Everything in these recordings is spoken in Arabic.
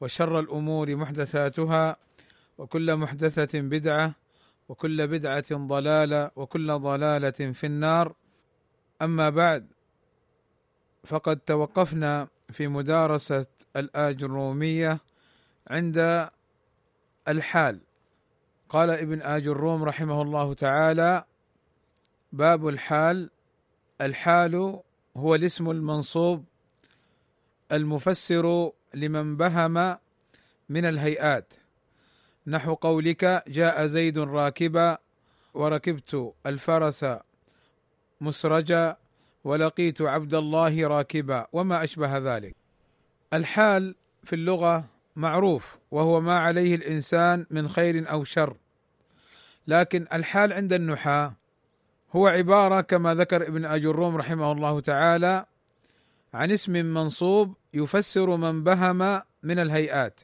وشر الأمور محدثاتها وكل محدثة بدعة وكل بدعة ضلالة وكل ضلالة في النار. أما بعد فقد توقفنا في مدارسة الاجروميه عند الحال. قال ابن آج الروم رحمه الله تعالى باب الحال الحال هو الاسم المنصوب المفسر لمن بهم من الهيئات. نحو قولك جاء زيد راكبا وركبت الفرس مسرجا ولقيت عبد الله راكبا وما أشبه ذلك. الحال في اللغة معروف وهو ما عليه الإنسان من خير أو شر. لكن الحال عند النحاة هو عبارة كما ذكر ابن أجروم رحمه الله تعالى عن اسم منصوب يفسر من بهم من الهيئات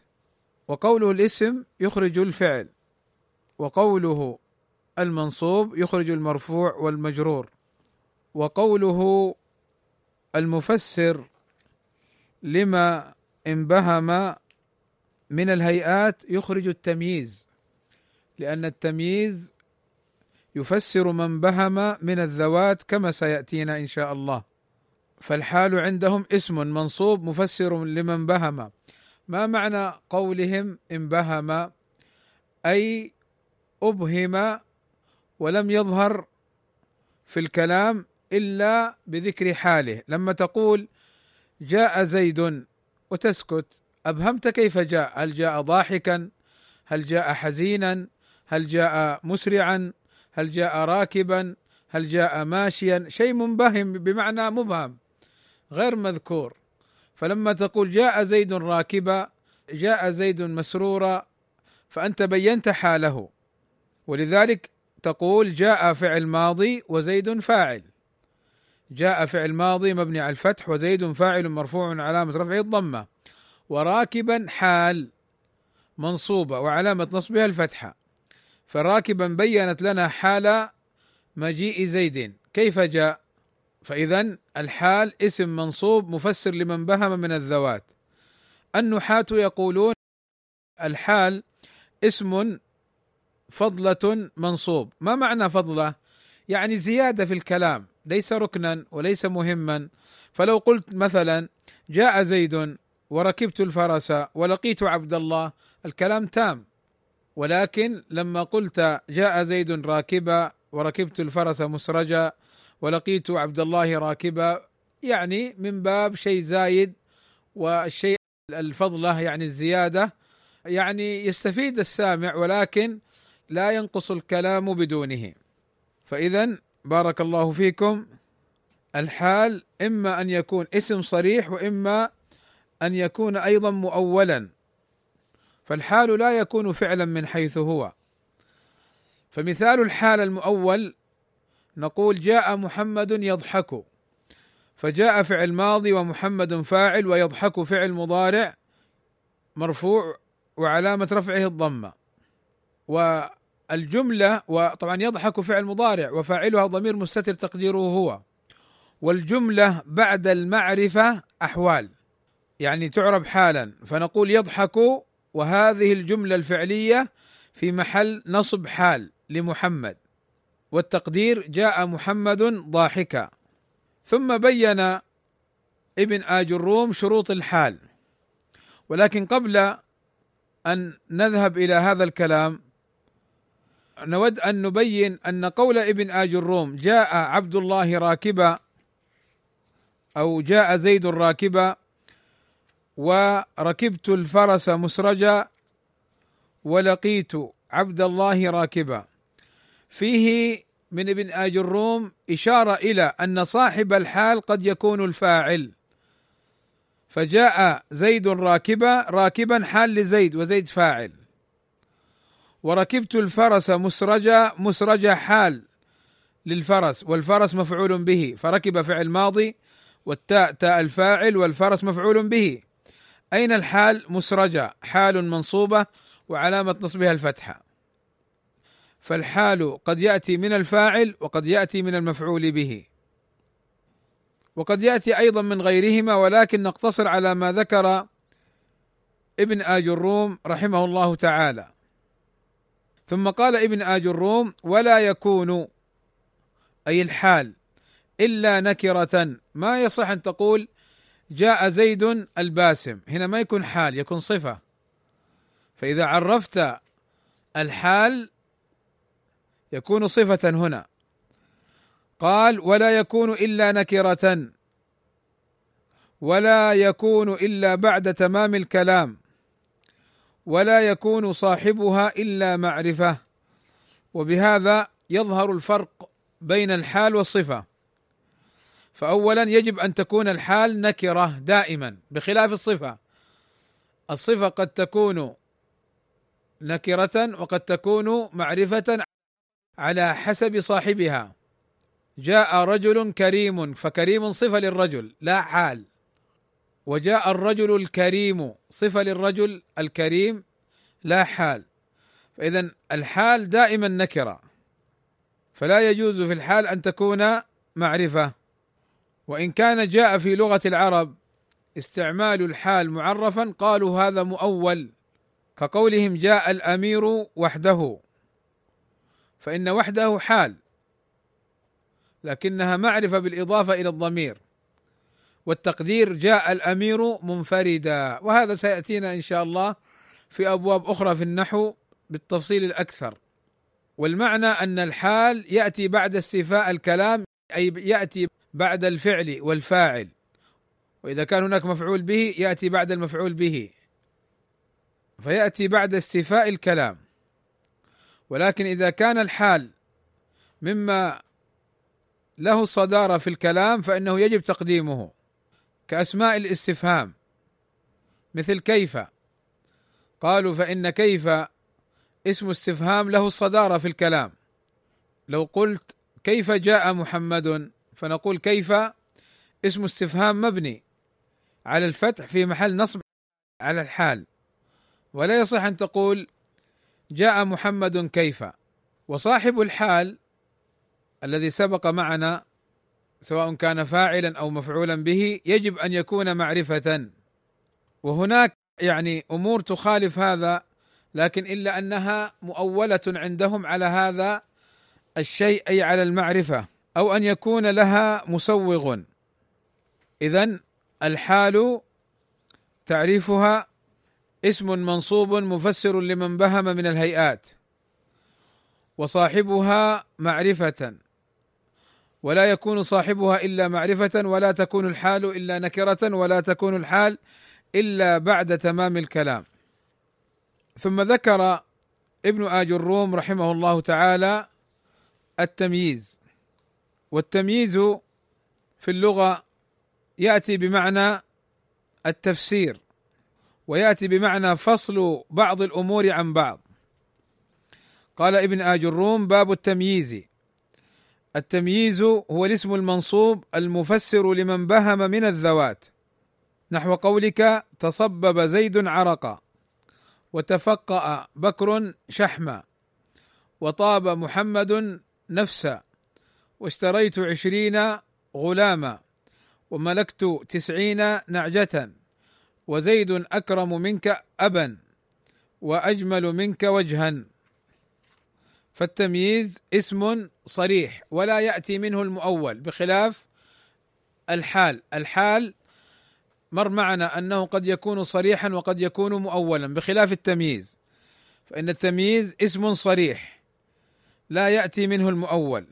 وقوله الاسم يخرج الفعل وقوله المنصوب يخرج المرفوع والمجرور وقوله المفسر لما انبهم من الهيئات يخرج التمييز لأن التمييز يفسر من بهم من الذوات كما سيأتينا إن شاء الله. فالحال عندهم اسم منصوب مفسر لمن بهم. ما معنى قولهم إن بهم؟ أي أبهم ولم يظهر في الكلام إلا بذكر حاله. لما تقول جاء زيد وتسكت أبهمت كيف جاء؟ هل جاء ضاحكا؟ هل جاء حزينا؟ هل جاء مسرعا؟ هل جاء راكبا؟ هل جاء ماشيا؟ شيء منبهم بمعنى مبهم. غير مذكور. فلما تقول جاء زيد راكبا جاء زيد مسرورا فأنت بينت حاله. ولذلك تقول جاء فعل ماضي وزيد فاعل. جاء فعل ماضي مبني على الفتح وزيد فاعل مرفوع علامة رفعه الضمة. وراكبا حال منصوبة وعلامة نصبها الفتحة. فراكبا بينت لنا حال مجيء زيد. كيف جاء؟ فإذا الحال اسم منصوب مفسر لمن بهم من الذوات. النحاة يقولون الحال اسم فضلة منصوب. ما معنى فضلة؟ يعني زيادة في الكلام ليس ركنا وليس مهما. فلو قلت مثلا جاء زيد وركبت الفرس ولقيت عبد الله الكلام تام. ولكن لما قلت جاء زيد راكبا وركبت الفرس مسرجا ولقيت عبد الله راكبا يعني من باب شيء زايد والشيء الفضلة يعني الزيادة. يعني يستفيد السامع ولكن لا ينقص الكلام بدونه. فإذا بارك الله فيكم. الحال إما أن يكون اسم صريح وإما أن يكون أيضا مؤولا. فالحال لا يكون فعلا من حيث هو. فمثال الحال المؤول نقول جاء محمد يضحك. فجاء فعل ماضي ومحمد فاعل ويضحك فعل مضارع مرفوع وعلامة رفعه الضمة. والجملة وطبعا يضحك فعل مضارع وفاعلها ضمير مستتر تقديره هو. والجملة بعد المعرفة أحوال. يعني تعرب حالا. فنقول يضحك وهذه الجملة الفعلية في محل نصب حال لمحمد. والتقدير جاء محمد ضاحكا. ثم بين ابن آج الروم شروط الحال. ولكن قبل أن نذهب إلى هذا الكلام نود أن نبين أن قول ابن آج الروم جاء عبد الله راكبا أو جاء زيد راكبا وركبت الفرس مسرجا ولقيت عبد الله راكبا. فيه من ابن آج الروم إشارة إلى أن صاحب الحال قد يكون الفاعل. فجاء زيد راكبا راكبا حال لزيد وزيد فاعل. وركبت الفرس مسرجة مسرجة حال للفرس والفرس مفعول به. فركب فعل ماضي والتاء تاء الفاعل والفرس مفعول به. أين الحال؟ مسرجة حال منصوبة وعلامة نصبها الفتحة. فالحال قد يأتي من الفاعل وقد يأتي من المفعول به. وقد يأتي أيضا من غيرهما ولكن نقتصر على ما ذكر ابن آج الروم رحمه الله تعالى. ثم قال ابن آج الروم ولا يكون أي الحال إلا نكرة. ما يصح أن تقول جاء زيد الباسم. هنا ما يكون حال يكون صفة. فإذا عرفت الحال يكون صفة هنا. قال ولا يكون إلا نكرة ولا يكون إلا بعد تمام الكلام ولا يكون صاحبها إلا معرفة. وبهذا يظهر الفرق بين الحال والصفة. فأولا يجب أن تكون الحال نكرة دائما بخلاف الصفة. الصفة قد تكون نكرة وقد تكون معرفة على حسب صاحبها. جاء رجل كريم فكريم صفة للرجل لا حال. وجاء الرجل الكريم صفة للرجل الكريم لا حال. فإذا الحال دائما نكرة. فلا يجوز في الحال أن تكون معرفة. وإن كان جاء في لغة العرب استعمال الحال معرفا قالوا هذا مؤول. كقولهم جاء الأمير وحده. فإن وحده حال لكنها معرفة بالإضافة إلى الضمير. والتقدير جاء الأمير منفردا وهذا سيأتينا إن شاء الله في أبواب أخرى في النحو بالتفصيل الأكثر. والمعنى أن الحال يأتي بعد استيفاء الكلام أي يأتي بعد الفعل والفاعل. وإذا كان هناك مفعول به يأتي بعد المفعول به. فيأتي بعد استيفاء الكلام. ولكن إذا كان الحال مما له الصداره في الكلام فإنه يجب تقديمه. كأسماء الاستفهام مثل كيف؟ قالوا فإن كيف اسم استفهام له الصداره في الكلام. لو قلت كيف جاء محمد فنقول كيف اسم استفهام مبني على الفتح في محل نصب على الحال. ولا يصح أن تقول جاء محمد كيف وصاحب الحال الذي سبق معنا سواء كان فاعلا أو مفعولا به يجب أن يكون معرفة. وهناك يعني أمور تخالف هذا لكن إلا أنها مؤولة عندهم على هذا الشيء أي على المعرفة أو أن يكون لها مسوغ. اذا الحال تعريفها اسم منصوب مفسر لمن بهم من الهيئات وصاحبها معرفة ولا يكون صاحبها إلا معرفة ولا تكون الحال إلا نكرة ولا تكون الحال إلا بعد تمام الكلام. ثم ذكر ابن آج الروم رحمه الله تعالى التمييز والتمييز في اللغة يأتي بمعنى التفسير. ويأتي بمعنى فصل بعض الأمور عن بعض. قال ابن آج الروم باب التمييز. التمييز هو الاسم المنصوب المفسر لمن بهم من الذوات. نحو قولك تصبب زيد عرقا وتفقأ بكر شحما وطاب محمد نفسا واشتريت عشرين غلاما وملكت تسعين نعجة. وزيد أكرم منك أبا وأجمل منك وجها. فالتمييز اسم صريح ولا يأتي منه المؤول بخلاف الحال. الحال مر معنا أنه قد يكون صريحا وقد يكون مؤولا بخلاف التمييز. فإن التمييز اسم صريح لا يأتي منه المؤول.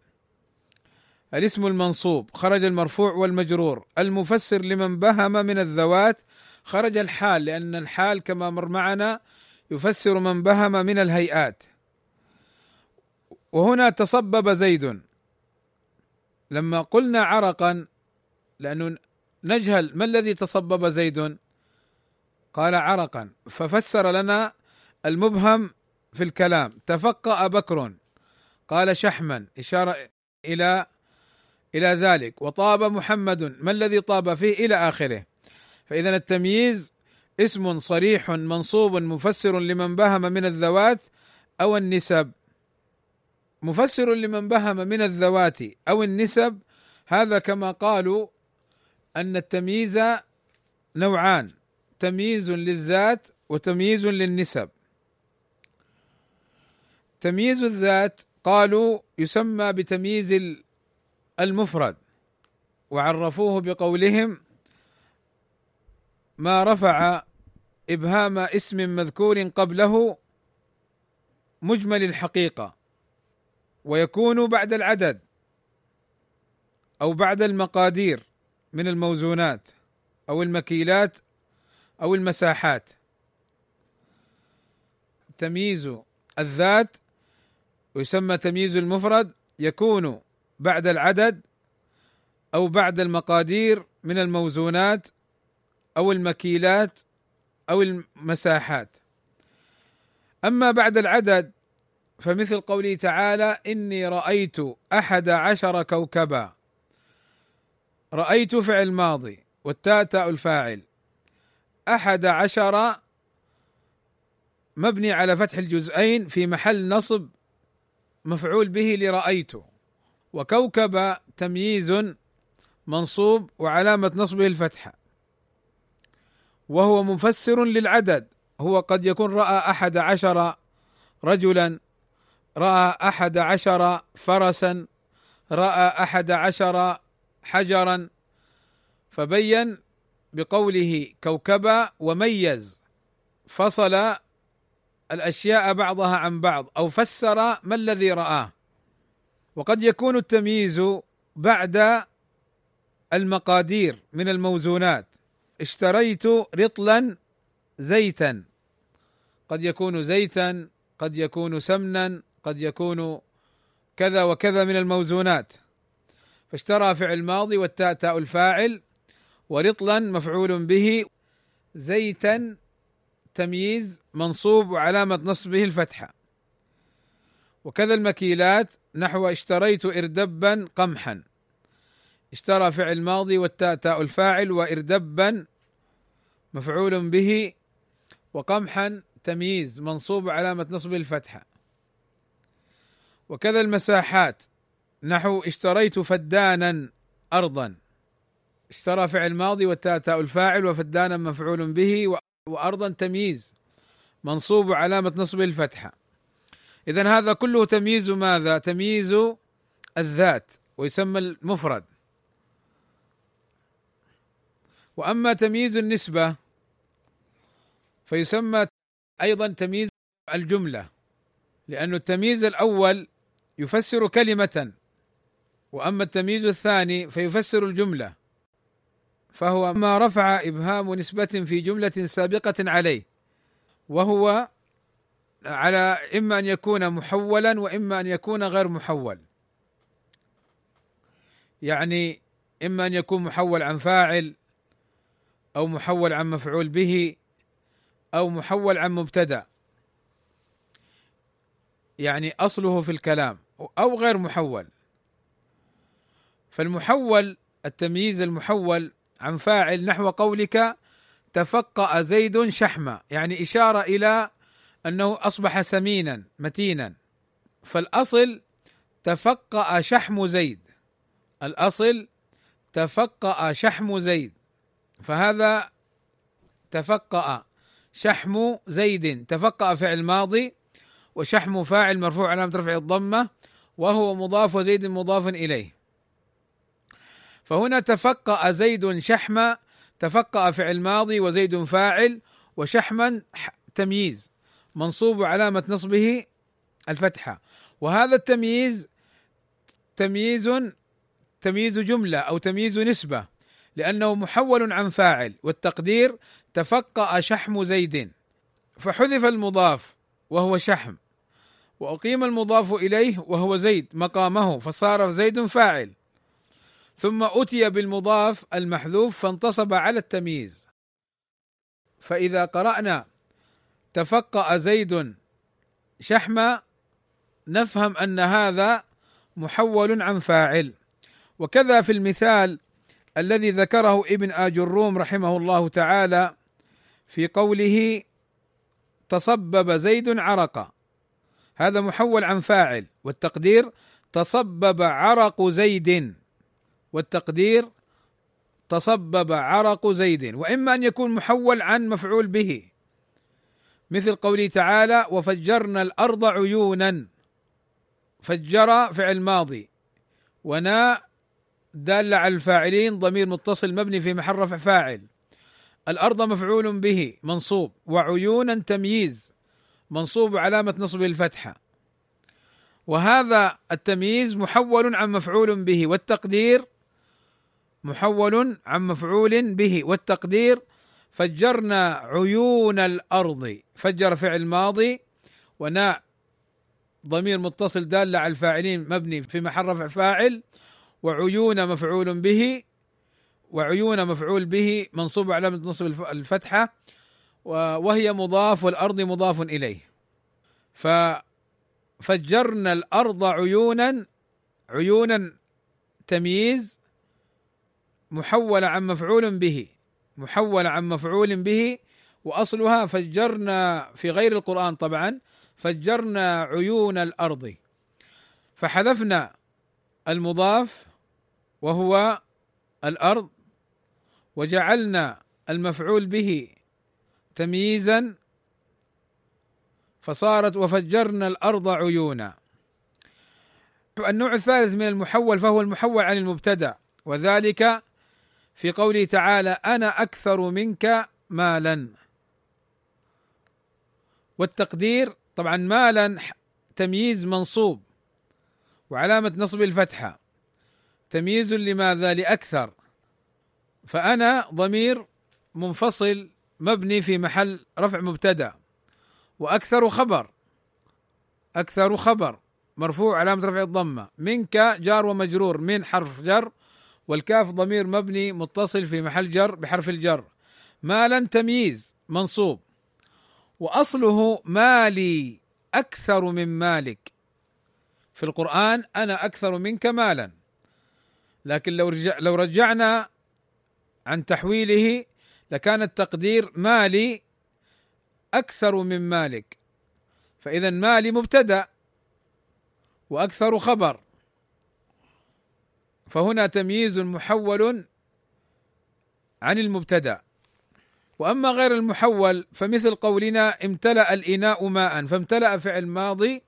الاسم المنصوب خرج المرفوع والمجرور. المفسر لمن بهم من الذوات خرج الحال لأن الحال كما مر معنا يفسر من بهم من الهيئات. وهنا تصبب زيد. لما قلنا عرقا لأنه نجهل ما الذي تصبب زيد؟ قال عرقا. ففسر لنا المبهم في الكلام. تفقأ بكر. قال شحما. إشارة إلى إلى ذلك. وطاب محمد. ما الذي طاب فيه؟ إلى آخره. فإذا التمييز اسم صريح منصوب مفسر لمن بهم من الذوات أو النسب. مفسر لمن بهم من الذوات أو النسب هذا كما قالوا أن التمييز نوعان تمييز للذات وتمييز للنسب. تمييز الذات قالوا يسمى بتمييز المفرد وعرفوه بقولهم ما رفع إبهام اسم مذكور قبله مجمل الحقيقة ويكون بعد العدد أو بعد المقادير من الموزونات أو المكيلات أو المساحات. تمييز الذات ويسمى تمييز المفرد يكون بعد العدد أو بعد المقادير من الموزونات أو المكيلات أو المساحات. أما بعد العدد فمثل قوله تعالى إني رأيت أحد عشر كوكبا. رأيت فعل ماضي والتاء تاء الفاعل. أحد عشر مبني على فتح الجزئين في محل نصب مفعول به لرأيت. وكوكب تمييز منصوب وعلامة نصبه الفتحة. وهو مفسر للعدد. هو قد يكون رأى أحد عشر رجلا رأى أحد عشر فرسا رأى أحد عشر حجرا. فبين بقوله كوكبا وميز. فصل الأشياء بعضها عن بعض أو فسر ما الذي رآه. وقد يكون التمييز بعد المقادير من الموزونات. اشتريت رطلا زيتا. قد يكون زيتا قد يكون سمنا قد يكون كذا وكذا من الموزونات. فاشترى فعل ماضي والتاء تاء الفاعل ورطلا مفعول به زيتا تمييز منصوب وعلامة نصبه الفتحة. وكذا المكيلات نحو اشتريت إردبا قمحا. اشترى فعل ماضي والتاء تاء الفاعل وإردبا مفعول به وقمحا تمييز منصوب علامة نصبه الفتحة. وكذا المساحات. نحو اشتريت فدانا أرضا. اشترى فعل ماضي والتاء تاء الفاعل وفدانا مفعول به وأرضا تمييز منصوب علامة نصبه الفتحة. إذا هذا كله تمييز ماذا؟ تمييز الذات ويسمى المفرد. وأما تمييز النسبة فيسمى أيضا تمييز الجملة لأن التمييز الأول يفسر كلمة وأما التمييز الثاني فيفسر الجملة فهو ما رفع إبهام نسبة في جملة سابقة عليه وهو على إما أن يكون محولا وإما أن يكون غير محول. يعني إما أن يكون محول عن فاعل أو محول عن مفعول به أو محول عن مبتدأ. يعني أصله في الكلام أو غير محول. فالمحول التمييز المحول عن فاعل نحو قولك تفقأ زيد شحما يعني إشارة إلى أنه أصبح سمينا متينا. فالأصل تفقأ شحم زيد. الأصل تفقأ شحم زيد. فهذا تفقأ شحم زيد. تفقأ فعل ماضي وشحم فاعل مرفوع علامة رفع الضمة وهو مضاف وزيد مضاف إليه. فهنا تفقأ زيد شحم تفقأ فعل ماضي وزيد فاعل وشحما تمييز منصوب علامة نصبه الفتحة. وهذا التمييز تمييز تمييز جملة أو تمييز نسبة. لأنه محول عن فاعل والتقدير تفقأ شحم زيد. فحذف المضاف وهو شحم وأقيم المضاف إليه وهو زيد مقامه فصار زيد فاعل. ثم أتي بالمضاف المحذوف فانتصب على التمييز. فإذا قرأنا تفقأ زيد شحمة نفهم أن هذا محول عن فاعل. وكذا في المثال الذي ذكره ابن آجروم رحمه الله تعالى في قوله تصبب زيد عرقا هذا محول عن فاعل والتقدير تصبب عرق زيد. والتقدير تصبب عرق زيد وإما أن يكون محول عن مفعول به. مثل قوله تعالى وفجرنا الأرض عيونا فجر فعل ماضي. وناء دالة على الفاعلين ضمير متصل مبني في محل رفع فاعل. الأرض مفعول به منصوب. وعيونا تمييز. منصوب علامة نصبه الفتحة. وهذا التمييز محول عن مفعول به والتقدير محول عن مفعول به والتقدير. فجرنا عيون الأرض. فجر فعل ماضي وناء ضمير متصل دال على الفاعلين مبني في محل رفع فاعل. وعيون مفعول به وعيون مفعول به منصوب علامة نصب الفتحة وهي مضاف والأرض مضاف إليه. ففجرنا الأرض عيونا عيونا تمييز محول عن مفعول به محول عن مفعول به وأصلها فجرنا في غير القرآن طبعا فجرنا عيون الأرض. فحذفنا المضاف وهو الأرض وجعلنا المفعول به تمييزا فصارت وفجرنا الأرض عيونا. النوع الثالث من المحول فهو المحول عن المبتدأ وذلك في قوله تعالى أنا أكثر منك مالا والتقدير طبعا مالا تمييز منصوب وعلامة نصب الفتحة. تمييز لماذا لأكثر؟ فأنا ضمير منفصل مبني في محل رفع مبتدأ وأكثر خبر أكثر خبر مرفوع علامة رفع الضمة منك جار ومجرور من حرف جر والكاف ضمير مبني متصل في محل جر بحرف الجر. مالا تمييز منصوب. وأصله مالي أكثر من مالك. في القرآن أنا أكثر منك مالا. لكن لو رجع لو رجعنا عن تحويله لكان التقدير مالي أكثر من مالك. فإذا مالي مبتدأ وأكثر خبر. فهنا تمييز محول عن المبتدأ. وأما غير المحول فمثل قولنا امتلأ الإناء ماء فامتلأ فعل ماضي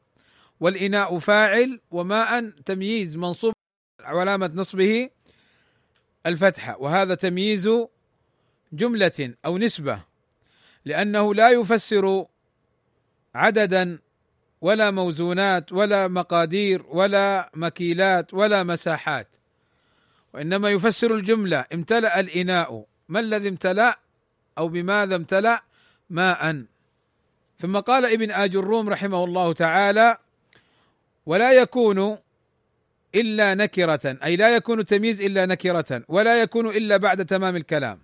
والإناء فاعل وماء تمييز منصوب علامة نصبه الفتحة وهذا تمييز جملة أو نسبة لأنه لا يفسر عددا ولا موزونات ولا مقادير ولا مكيلات ولا مساحات وإنما يفسر الجملة امتلأ الإناء ما الذي امتلأ أو بماذا امتلأ ماء. ثم قال ابن آج الروم رحمه الله تعالى ولا يكون إلا نكرة. أي لا يكون التمييز إلا نكرة ولا يكون إلا بعد تمام الكلام.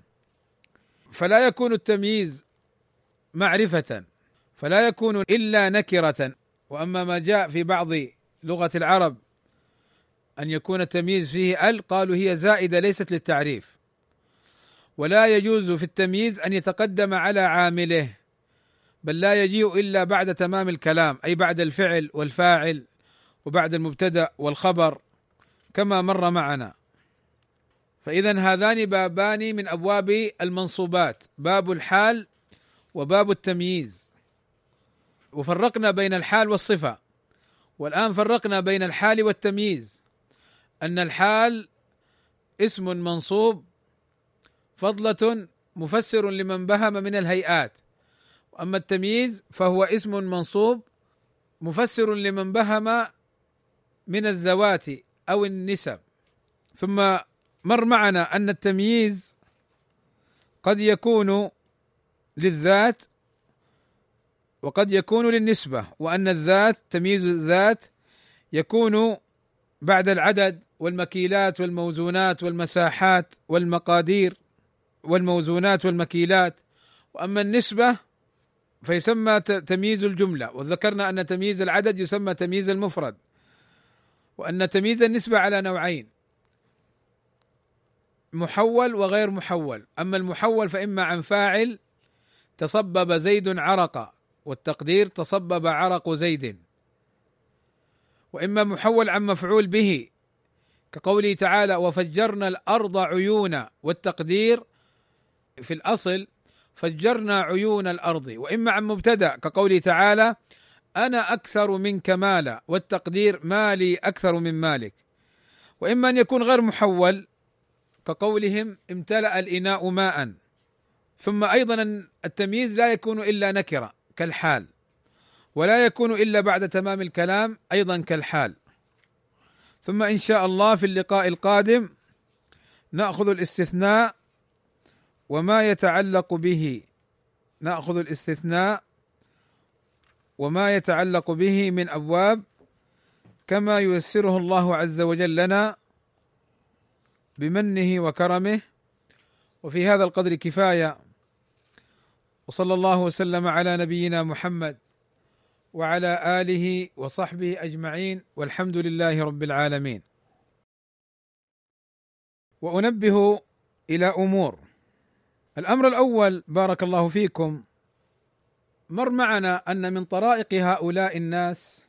فلا يكون التمييز معرفة فلا يكون إلا نكرة. وأما ما جاء في بعض لغة العرب أن يكون التمييز فيه ال قالوا هي زائدة ليست للتعريف. ولا يجوز في التمييز أن يتقدم على عامله بل لا يجيء إلا بعد تمام الكلام أي بعد الفعل والفاعل. وبعد المبتدأ والخبر كما مر معنا. فاذا هذان بابان من أبواب المنصوبات باب الحال وباب التمييز. وفرقنا بين الحال والصفة والآن فرقنا بين الحال والتمييز. أن الحال اسم منصوب فضلة مفسر لمن بهم من الهيئات. وأما التمييز فهو اسم منصوب مفسر لمن بهم من الذوات أو النسب. ثم مر معنا أن التمييز قد يكون للذات وقد يكون للنسبة وأن الذات تمييز الذات يكون بعد العدد والمكيلات والموزونات والمساحات والمقادير والموزونات والمكيلات. وأما النسبة فيسمى تمييز الجملة وذكرنا أن تمييز العدد يسمى تمييز المفرد. وأن تمييز النسبة على نوعين محول وغير محول. أما المحول فإما عن فاعل تصبب زيد عرق والتقدير تصبب عرق زيد. وإما محول عن مفعول به كقوله تعالى وفجرنا الأرض عيونا والتقدير في الأصل فجرنا عيون الأرض وإما عن مبتدأ كقوله تعالى أنا أكثر منك مالا والتقدير مالي أكثر من مالك. وإما أن يكون غير محول كقولهم امتلأ الإناء ماء. ثم أيضا التمييز لا يكون إلا نكرة كالحال. ولا يكون إلا بعد تمام الكلام أيضا كالحال. ثم إن شاء الله في اللقاء القادم نأخذ الاستثناء وما يتعلق به. نأخذ الاستثناء وما يتعلق به من أبواب كما ييسره الله عز وجل لنا بمنه وكرمه. وفي هذا القدر كفاية. وصلى الله وسلم على نبينا محمد وعلى آله وصحبه أجمعين. والحمد لله رب العالمين. وأنبه إلى أمور. الأمر الأول بارك الله فيكم. مر معنا أن من طرائق هؤلاء الناس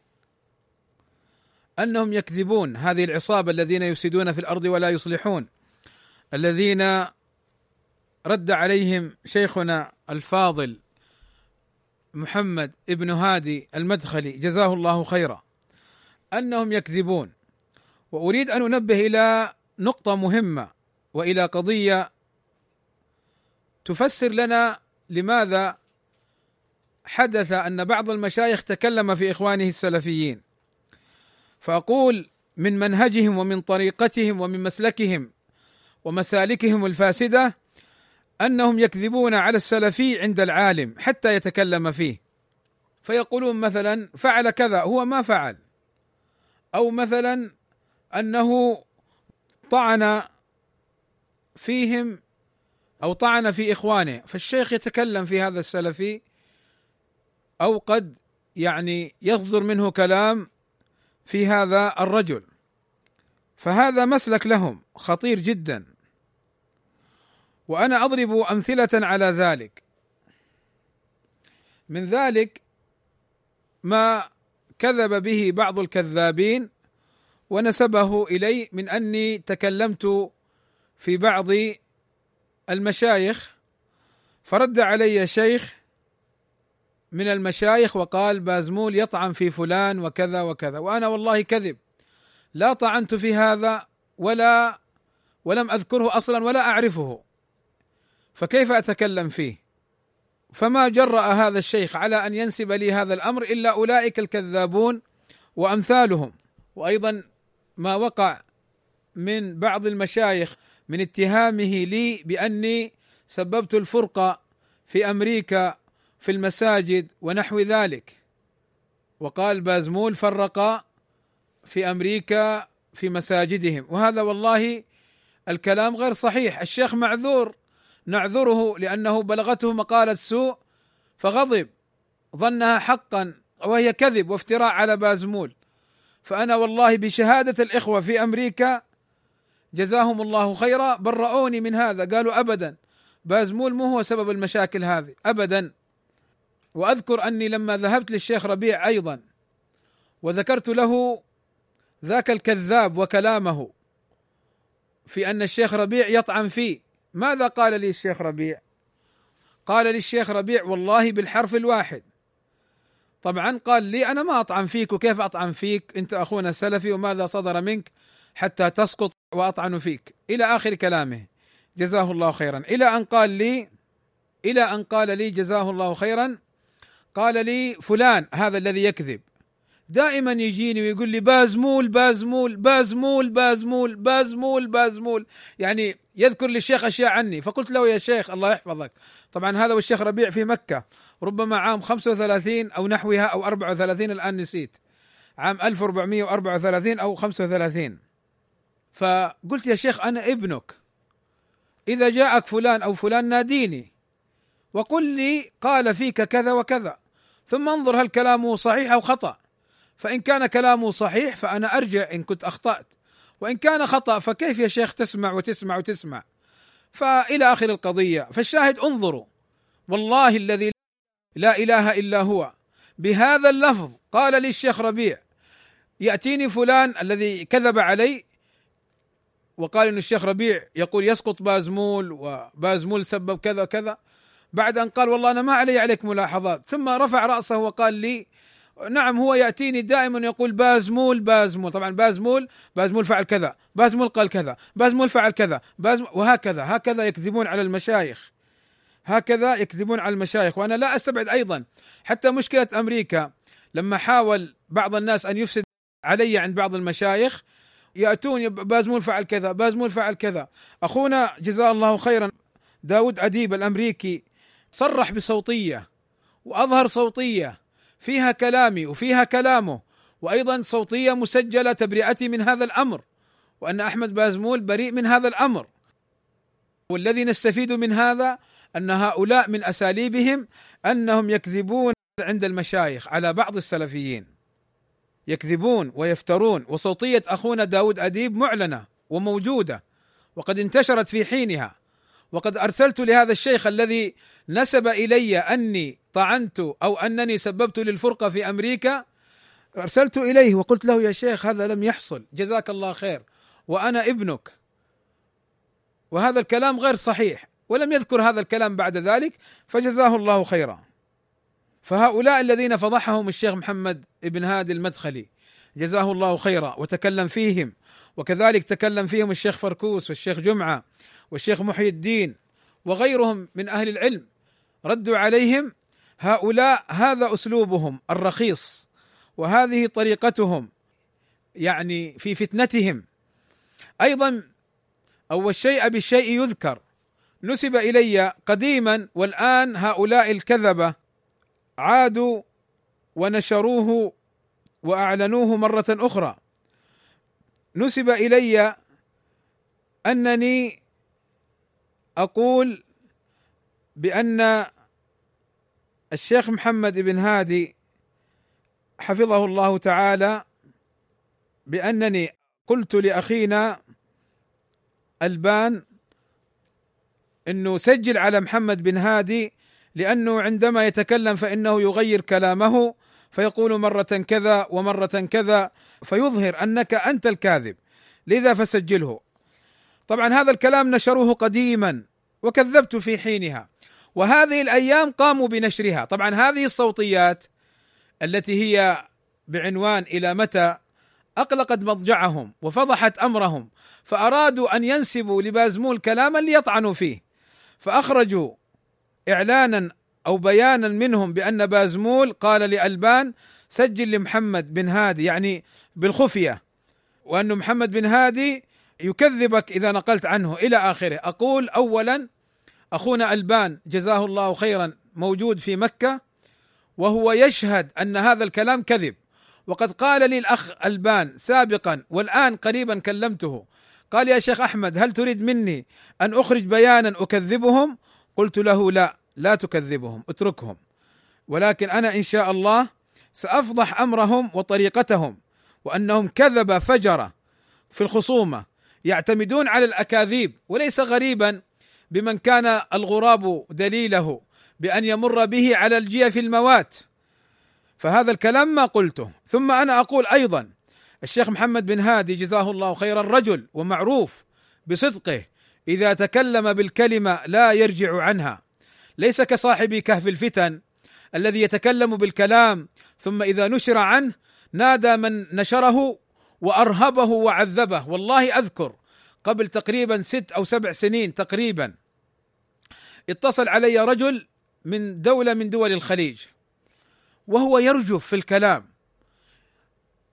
أنهم يكذبون هذه العصابة الذين يفسدون في الأرض ولا يصلحون. الذين رد عليهم شيخنا الفاضل محمد ابن هادي المدخلي جزاه الله خيرا أنهم يكذبون. وأريد أن أنبه إلى نقطة مهمة وإلى قضية تفسر لنا لماذا حدث أن بعض المشايخ تكلم في إخوانه السلفيين فأقول من منهجهم ومن طريقتهم ومن مسلكهم ومسالكهم الفاسدة أنهم يكذبون على السلفي عند العالم حتى يتكلم فيه. فيقولون مثلا فعل كذا هو ما فعل. أو مثلا أنه طعن فيهم أو طعن في إخوانه. فالشيخ يتكلم في هذا السلفي أو قد يعني يصدر منه كلام في هذا الرجل. فهذا مسلك لهم خطير جدا. وأنا أضرب أمثلة على ذلك. من ذلك ما كذب به بعض الكذابين ونسبه إلي من أني تكلمت في بعض المشايخ فرد علي شيخ من المشايخ وقال بازمول يطعن في فلان وكذا وكذا. وأنا والله كذب. لا طعنت في هذا ولا ولم أذكره أصلا ولا أعرفه. فكيف أتكلم فيه؟ فما جرأ هذا الشيخ على أن ينسب لي هذا الأمر إلا أولئك الكذابون وأمثالهم. وأيضا ما وقع من بعض المشايخ من اتهامه لي بأني سببت الفرقة في أمريكا في المساجد ونحو ذلك. وقال بازمول فرق في أمريكا في مساجدهم. وهذا والله الكلام غير صحيح. الشيخ معذور نعذره لأنه بلغته مقالة سوء فغضب ظنها حقا وهي كذب وافتراء على بازمول. فأنا والله بشهادة الإخوة في أمريكا جزاهم الله خيرا برؤوني من هذا. قالوا ابدا. بازمول مو هو سبب المشاكل هذه. ابدا. وأذكر أني لما ذهبت للشيخ ربيع أيضا وذكرت له ذاك الكذاب وكلامه في أن الشيخ ربيع يطعن فيه. ماذا قال لي الشيخ ربيع؟ قال لي الشيخ ربيع والله بالحرف الواحد. طبعا قال لي أنا ما أطعن فيك وكيف أطعن فيك؟ أنت أخونا السلفي وماذا صدر منك حتى تسقط وأطعن فيك؟ إلى آخر كلامه. جزاه الله خيرا. إلى أن قال لي إلى أن قال لي جزاه الله خيرا قال لي فلان هذا الذي يكذب. دائما يجيني ويقول لي بازمول بازمول بازمول بازمول بازمول بازمول. يعني يذكر للشيخ أشياء عني. فقلت له يا شيخ الله يحفظك. طبعا هذا والشيخ ربيع في مكة. ربما عام 35 أو نحوها أو 34 الآن نسيت. عام 1434 أو 35 فقلت يا شيخ أنا ابنك. إذا جاءك فلان أو فلان ناديني. وقل لي قال فيك كذا وكذا. ثم انظر هل كلامه صحيح أو خطأ. فإن كان كلامه صحيح فأنا أرجع إن كنت أخطأت. وإن كان خطأ فكيف يا شيخ تسمع وتسمع وتسمع؟ فإلى آخر القضية. فالشاهد انظروا. والله الذي لا إله إلا هو. بهذا اللفظ قال لي الشيخ ربيع يأتيني فلان الذي كذب علي؟ وقال إن الشيخ ربيع يقول يسقط بازمول وبازمول سبب كذا كذا بعد أن قال والله أنا ما علي عليك ملاحظات. ثم رفع رأسه وقال لي نعم هو يأتيني دائما يقول بازمول بازمول. طبعا بازمول بازمول فعل كذا بازمول قال كذا بازمول فعل كذا بازمول وهكذا هكذا يكذبون على المشايخ. هكذا يكذبون على المشايخ. وأنا لا أستبعد أيضا حتى مشكلة أمريكا لما حاول بعض الناس أن يفسد علي عند بعض المشايخ. يأتون بازمول فعل كذا بازمول فعل كذا. أخونا جزاه الله خيرا داود أديب الأمريكي صرح بصوتية وأظهر صوتية فيها كلامي وفيها كلامه وأيضا صوتية مسجلة تبرئتي من هذا الأمر وأن أحمد بازمول بريء من هذا الأمر. والذي نستفيد من هذا أن هؤلاء من أساليبهم أنهم يكذبون عند المشايخ على بعض السلفيين. يكذبون ويفترون وصوتية أخونا داود أديب معلنة وموجودة وقد انتشرت في حينها. وقد أرسلت لهذا الشيخ الذي نسب إلي أني طعنت أو أنني سببت للفرقة في أمريكا أرسلت إليه وقلت له يا شيخ هذا لم يحصل جزاك الله خير وأنا ابنك. وهذا الكلام غير صحيح ولم يذكر هذا الكلام بعد ذلك فجزاه الله خيرا. فهؤلاء الذين فضحهم الشيخ محمد بن هادي المدخلي جزاه الله خيرا وتكلم فيهم وكذلك تكلم فيهم الشيخ فركوس والشيخ جمعة والشيخ محي الدين وغيرهم من أهل العلم ردوا عليهم هؤلاء هذا أسلوبهم الرخيص وهذه طريقتهم يعني في فتنتهم. أيضا أول شيء بالشيء يذكر نسب إلي قديما والآن هؤلاء الكذبة عادوا ونشروه وأعلنوه مرة أخرى. نسب إلي أنني أقول بأن الشيخ محمد بن هادي حفظه الله تعالى بأنني قلت لأخينا ألبان إنه سجل على محمد بن هادي لأنه عندما يتكلم فإنه يغير كلامه فيقول مرة كذا ومرة كذا فيظهر أنك أنت الكاذب. لذا فسجله. طبعا هذا الكلام نشروه قديما وكذبت في حينها. وهذه الأيام قاموا بنشرها. طبعا هذه الصوتيات التي هي بعنوان إلى متى أقلقت مضجعهم وفضحت أمرهم فأرادوا أن ينسبوا لبازمول كلاما ليطعنوا فيه. فأخرجوا إعلانا أو بيانا منهم بأن بازمول قال لألبان سجل لمحمد بن هادي. يعني بالخفية. وأن محمد بن هادي يكذبك إذا نقلت عنه إلى آخره. أقول اولا أخونا ألبان جزاه الله خيرا موجود في مكة وهو يشهد أن هذا الكلام كذب. وقد قال لي الأخ ألبان سابقا والآن قريبا كلمته. قال يا شيخ أحمد هل تريد مني أن أخرج بيانا أكذبهم؟ قلت له لا لا تكذبهم اتركهم. ولكن أنا إن شاء الله سأفضح أمرهم وطريقتهم وأنهم كذب فجر في الخصومة. يعتمدون على الأكاذيب وليس غريبا بمن كان الغراب دليله بأن يمر به على الجيف الموات. فهذا الكلام ما قلته. ثم أنا أقول أيضا الشيخ محمد بن هادي جزاه الله خيرا رجل ومعروف بصدقه إذا تكلم بالكلمة لا يرجع عنها. ليس كصاحب كهف الفتن الذي يتكلم بالكلام ثم إذا نشر عنه نادى من نشره وأرهبه وعذبه. والله أذكر قبل تقريبا ست أو سبع سنين تقريبا اتصل علي رجل من دولة من دول الخليج وهو يرجف في الكلام.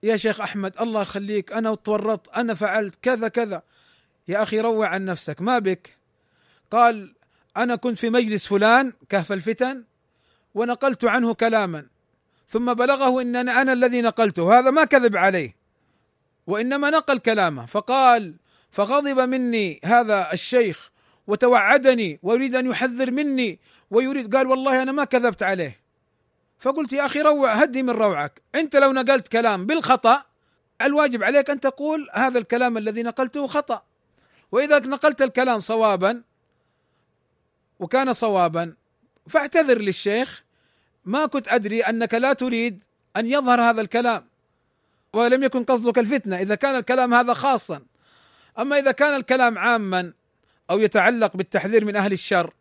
يا شيخ أحمد الله يخليك أنا تورطت أنا فعلت كذا كذا. يا أخي روع عن نفسك ما بك؟ قال أنا كنت في مجلس فلان كهف الفتن ونقلت عنه كلاما ثم بلغه ان أنا, الذي نقلته. هذا ما كذب عليه. وإنما نقل كلامه. فقال فغضب مني هذا الشيخ وتوعدني ويريد أن يحذر مني ويريد قال والله أنا ما كذبت عليه. فقلت يا أخي روع هدي من روعك. أنت لو نقلت كلام بالخطأ الواجب عليك أن تقول هذا الكلام الذي نقلته خطأ. وإذا نقلت الكلام صوابا وكان صوابا فاعتذر للشيخ. ما كنت أدري أنك لا تريد أن يظهر هذا الكلام. ولم يكن قصدك الفتنة إذا كان الكلام هذا خاصا. أما إذا كان الكلام عاما أو يتعلق بالتحذير من أهل الشر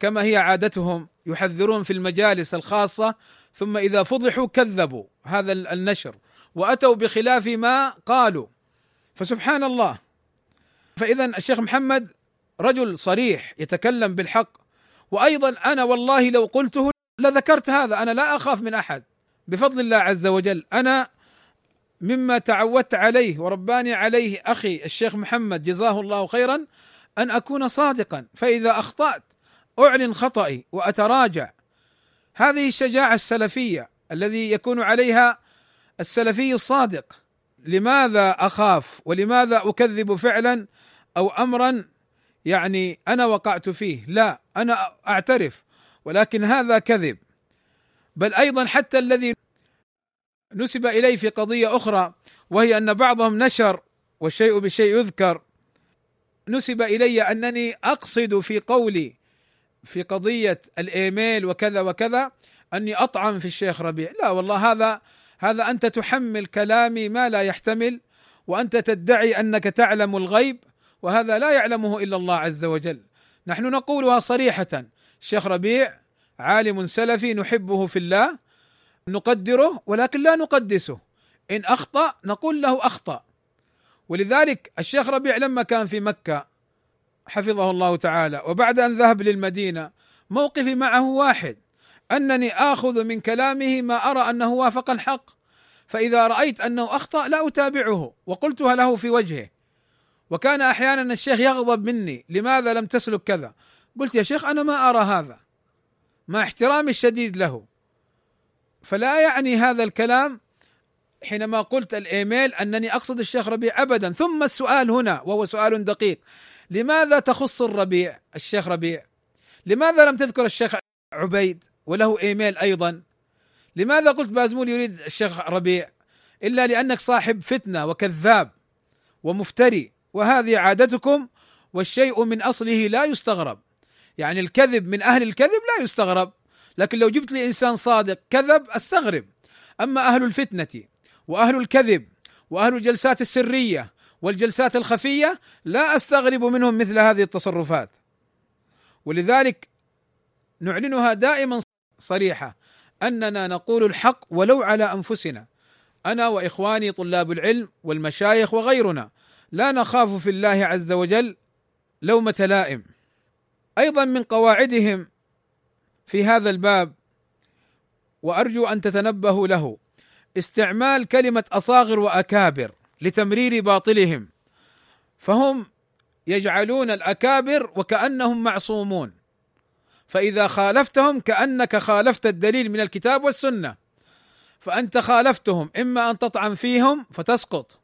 كما هي عادتهم يحذرون في المجالس الخاصة ثم إذا فضحوا كذبوا. هذا النشر. وأتوا بخلاف ما قالوا. فسبحان الله. فاذا الشيخ محمد رجل صريح يتكلم بالحق. وأيضا أنا والله لو قلته لذكرت هذا. أنا لا أخاف من أحد. بفضل الله عز وجل أنا مما تعودت عليه ورباني عليه أخي الشيخ محمد جزاه الله خيرا أن أكون صادقا فإذا أخطأت أعلن خطئي وأتراجع. هذه الشجاعة السلفية الذي يكون عليها السلفي الصادق. لماذا أخاف ولماذا أكذب فعلا أو امرا؟ يعني أنا وقعت فيه. لا أنا أعترف ولكن هذا كذب. بل أيضا حتى الذي نسب إليه في قضية أخرى وهي أن بعضهم نشر والشيء بالشيء يذكر. نسب إلي أنني أقصد في قولي في قضية الإيميل وكذا وكذا أني أطعن في الشيخ ربيع. لا والله هذا هذا أنت تحمل كلامي ما لا يحتمل وأنت تدعي أنك تعلم الغيب وهذا لا يعلمه إلا الله عز وجل. نحن نقولها صريحة الشيخ ربيع عالم سلفي نحبه في الله نقدره ولكن لا نقدسه. إن أخطأ نقول له أخطأ. ولذلك الشيخ ربيع لما كان في مكة حفظه الله تعالى وبعد أن ذهب للمدينة موقفي معه واحد أنني آخذ من كلامه ما أرى أنه وافق الحق فإذا رأيت أنه أخطأ لا أتابعه وقلتها له في وجهه. وكان أحيانا الشيخ يغضب مني لماذا لم تسلك كذا؟ قلت يا شيخ أنا ما أرى هذا. مع احترامي الشديد له. فلا يعني هذا الكلام حينما قلت الإيميل أنني أقصد الشيخ ربيع ابدا. ثم السؤال هنا وهو سؤال دقيق. لماذا تخص الربيع الشيخ ربيع؟ لماذا لم تذكر الشيخ عبيد وله إيميل أيضا؟ لماذا قلت بازمول يريد الشيخ ربيع؟ إلا لأنك صاحب فتنة وكذاب ومفتري وهذه عادتكم والشيء من أصله لا يستغرب. يعني الكذب من أهل الكذب لا يستغرب. لكن لو جبت لي إنسان صادق كذب أستغرب. أما أهل الفتنة وأهل الكذب وأهل الجلسات السرية والجلسات الخفية لا أستغرب منهم مثل هذه التصرفات. ولذلك نعلنها دائما صريحة أننا نقول الحق ولو على أنفسنا. أنا وإخواني طلاب العلم والمشايخ وغيرنا لا نخاف في الله عز وجل لومة لائم. أيضا من قواعدهم في هذا الباب وأرجو أن تتنبهوا له. استعمال كلمة أصاغر وأكابر لتمرير باطلهم. فهم يجعلون الأكابر وكأنهم معصومون. فإذا خالفتهم كأنك خالفت الدليل من الكتاب والسنة. فأنت خالفتهم إما أن تطعن فيهم فتسقط.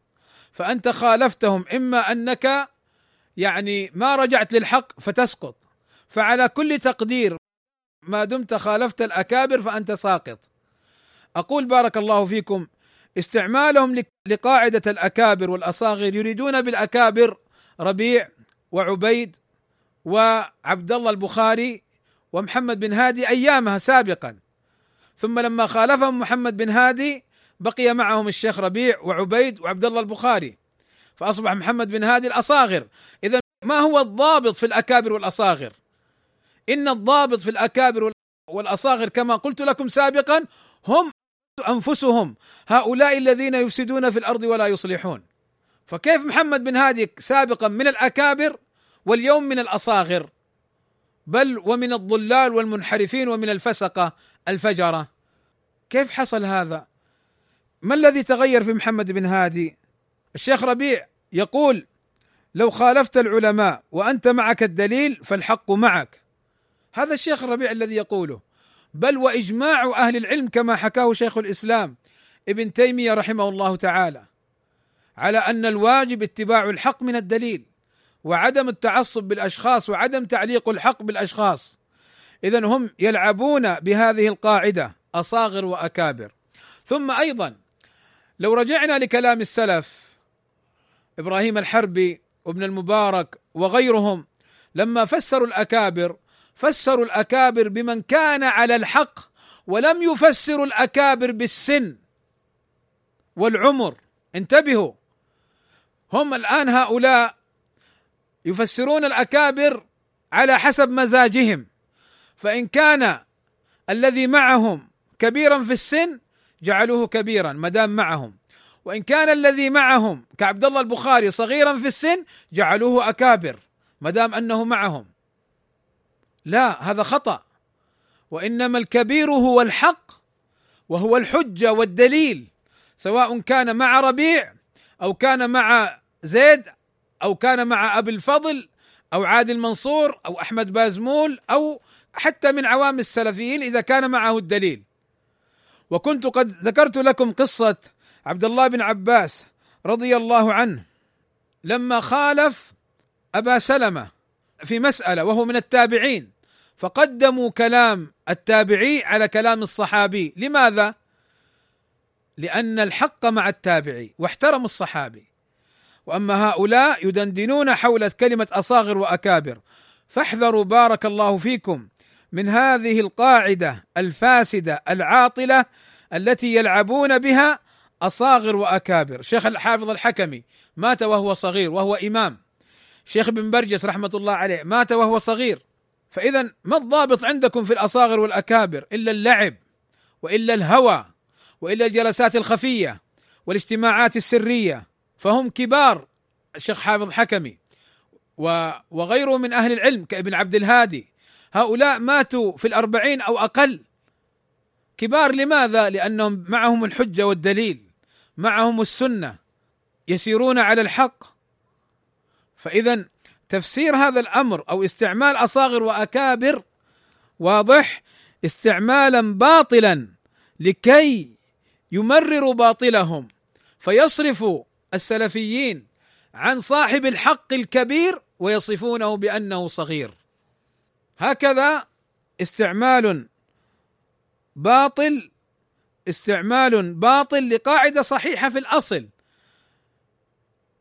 فأنت خالفتهم إما أنك يعني ما رجعت للحق فتسقط. فعلى كل تقدير ما دمت خالفت الأكابر فأنت ساقط. أقول بارك الله فيكم استعمالهم لقاعدة الأكابر والأصاغر يريدون بالأكابر ربيع وعبيد وعبد الله البخاري ومحمد بن هادي أيامها سابقا. ثم لما خالفهم محمد بن هادي بقي معهم الشيخ ربيع وعبيد وعبد الله البخاري. فأصبح محمد بن هادي الأصاغر. اذا ما هو الضابط في الأكابر والأصاغر؟ إن الضابط في الأكابر والأصاغر كما قلت لكم سابقا هم أنفسهم هؤلاء الذين يفسدون في الأرض ولا يصلحون فكيف محمد بن هادي سابقا من الأكابر واليوم من الأصاغر بل ومن الضلال والمنحرفين ومن الفسقة الفجرة كيف حصل هذا؟ ما الذي تغير في محمد بن هادي؟ الشيخ ربيع يقول لو خالفت العلماء وأنت معك الدليل فالحق معك هذا الشيخ الربيع الذي يقوله. بل وإجماع أهل العلم كما حكاه شيخ الإسلام ابن تيمية رحمه الله تعالى على أن الواجب اتباع الحق من الدليل وعدم التعصب بالأشخاص وعدم تعليق الحق بالأشخاص. اذا هم يلعبون بهذه القاعدة أصاغر وأكابر. ثم أيضا لو رجعنا لكلام السلف إبراهيم الحربي وابن المبارك وغيرهم لما فسروا الأكابر فسروا الأكابر بمن كان على الحق ولم يفسروا الأكابر بالسن والعمر. انتبهوا. هم الآن هؤلاء يفسرون الأكابر على حسب مزاجهم. فإن كان الذي معهم كبيرا في السن جعلوه كبيرا ما دام معهم. وإن كان الذي معهم كعبد الله البخاري صغيرا في السن جعلوه أكابر ما دام أنه معهم. لا هذا خطأ. وإنما الكبير هو الحق وهو الحجة والدليل سواء كان مع ربيع أو كان مع زيد أو كان مع أبي الفضل أو عادل منصور أو أحمد بازمول أو حتى من عوام السلفيين إذا كان معه الدليل. وكنت قد ذكرت لكم قصة عبد الله بن عباس رضي الله عنه لما خالف أبا سلمة في مسألة وهو من التابعين. فقدموا كلام التابعي على كلام الصحابي. لماذا؟ لأن الحق مع التابعي واحترموا الصحابي. وأما هؤلاء يدندنون حول كلمة أصاغر وأكابر. فاحذروا بارك الله فيكم من هذه القاعدة الفاسدة العاطلة التي يلعبون بها أصاغر وأكابر. شيخ الحافظ الحكمي مات وهو صغير وهو إمام. شيخ ابن برجس رحمة الله عليه مات وهو صغير. فإذا ما الضابط عندكم في الأصاغر والأكابر؟ إلا اللعب وإلا الهوى وإلا الجلسات الخفية والاجتماعات السرية. فهم كبار الشيخ حافظ حكمي. وغيره من أهل العلم كابن عبد الهادي. هؤلاء ماتوا في الأربعين أو أقل. كبار لماذا؟ لأنهم معهم الحجة والدليل معهم السنة يسيرون على الحق. فإذا تفسير هذا الأمر أو استعمال أصاغر وأكابر واضح؟ استعمالا باطلا لكي يمرروا باطلهم. فيصرفوا السلفيين عن صاحب الحق الكبير ويصفونه بأنه صغير. هكذا استعمال باطل استعمال باطل لقاعدة صحيحة في الأصل.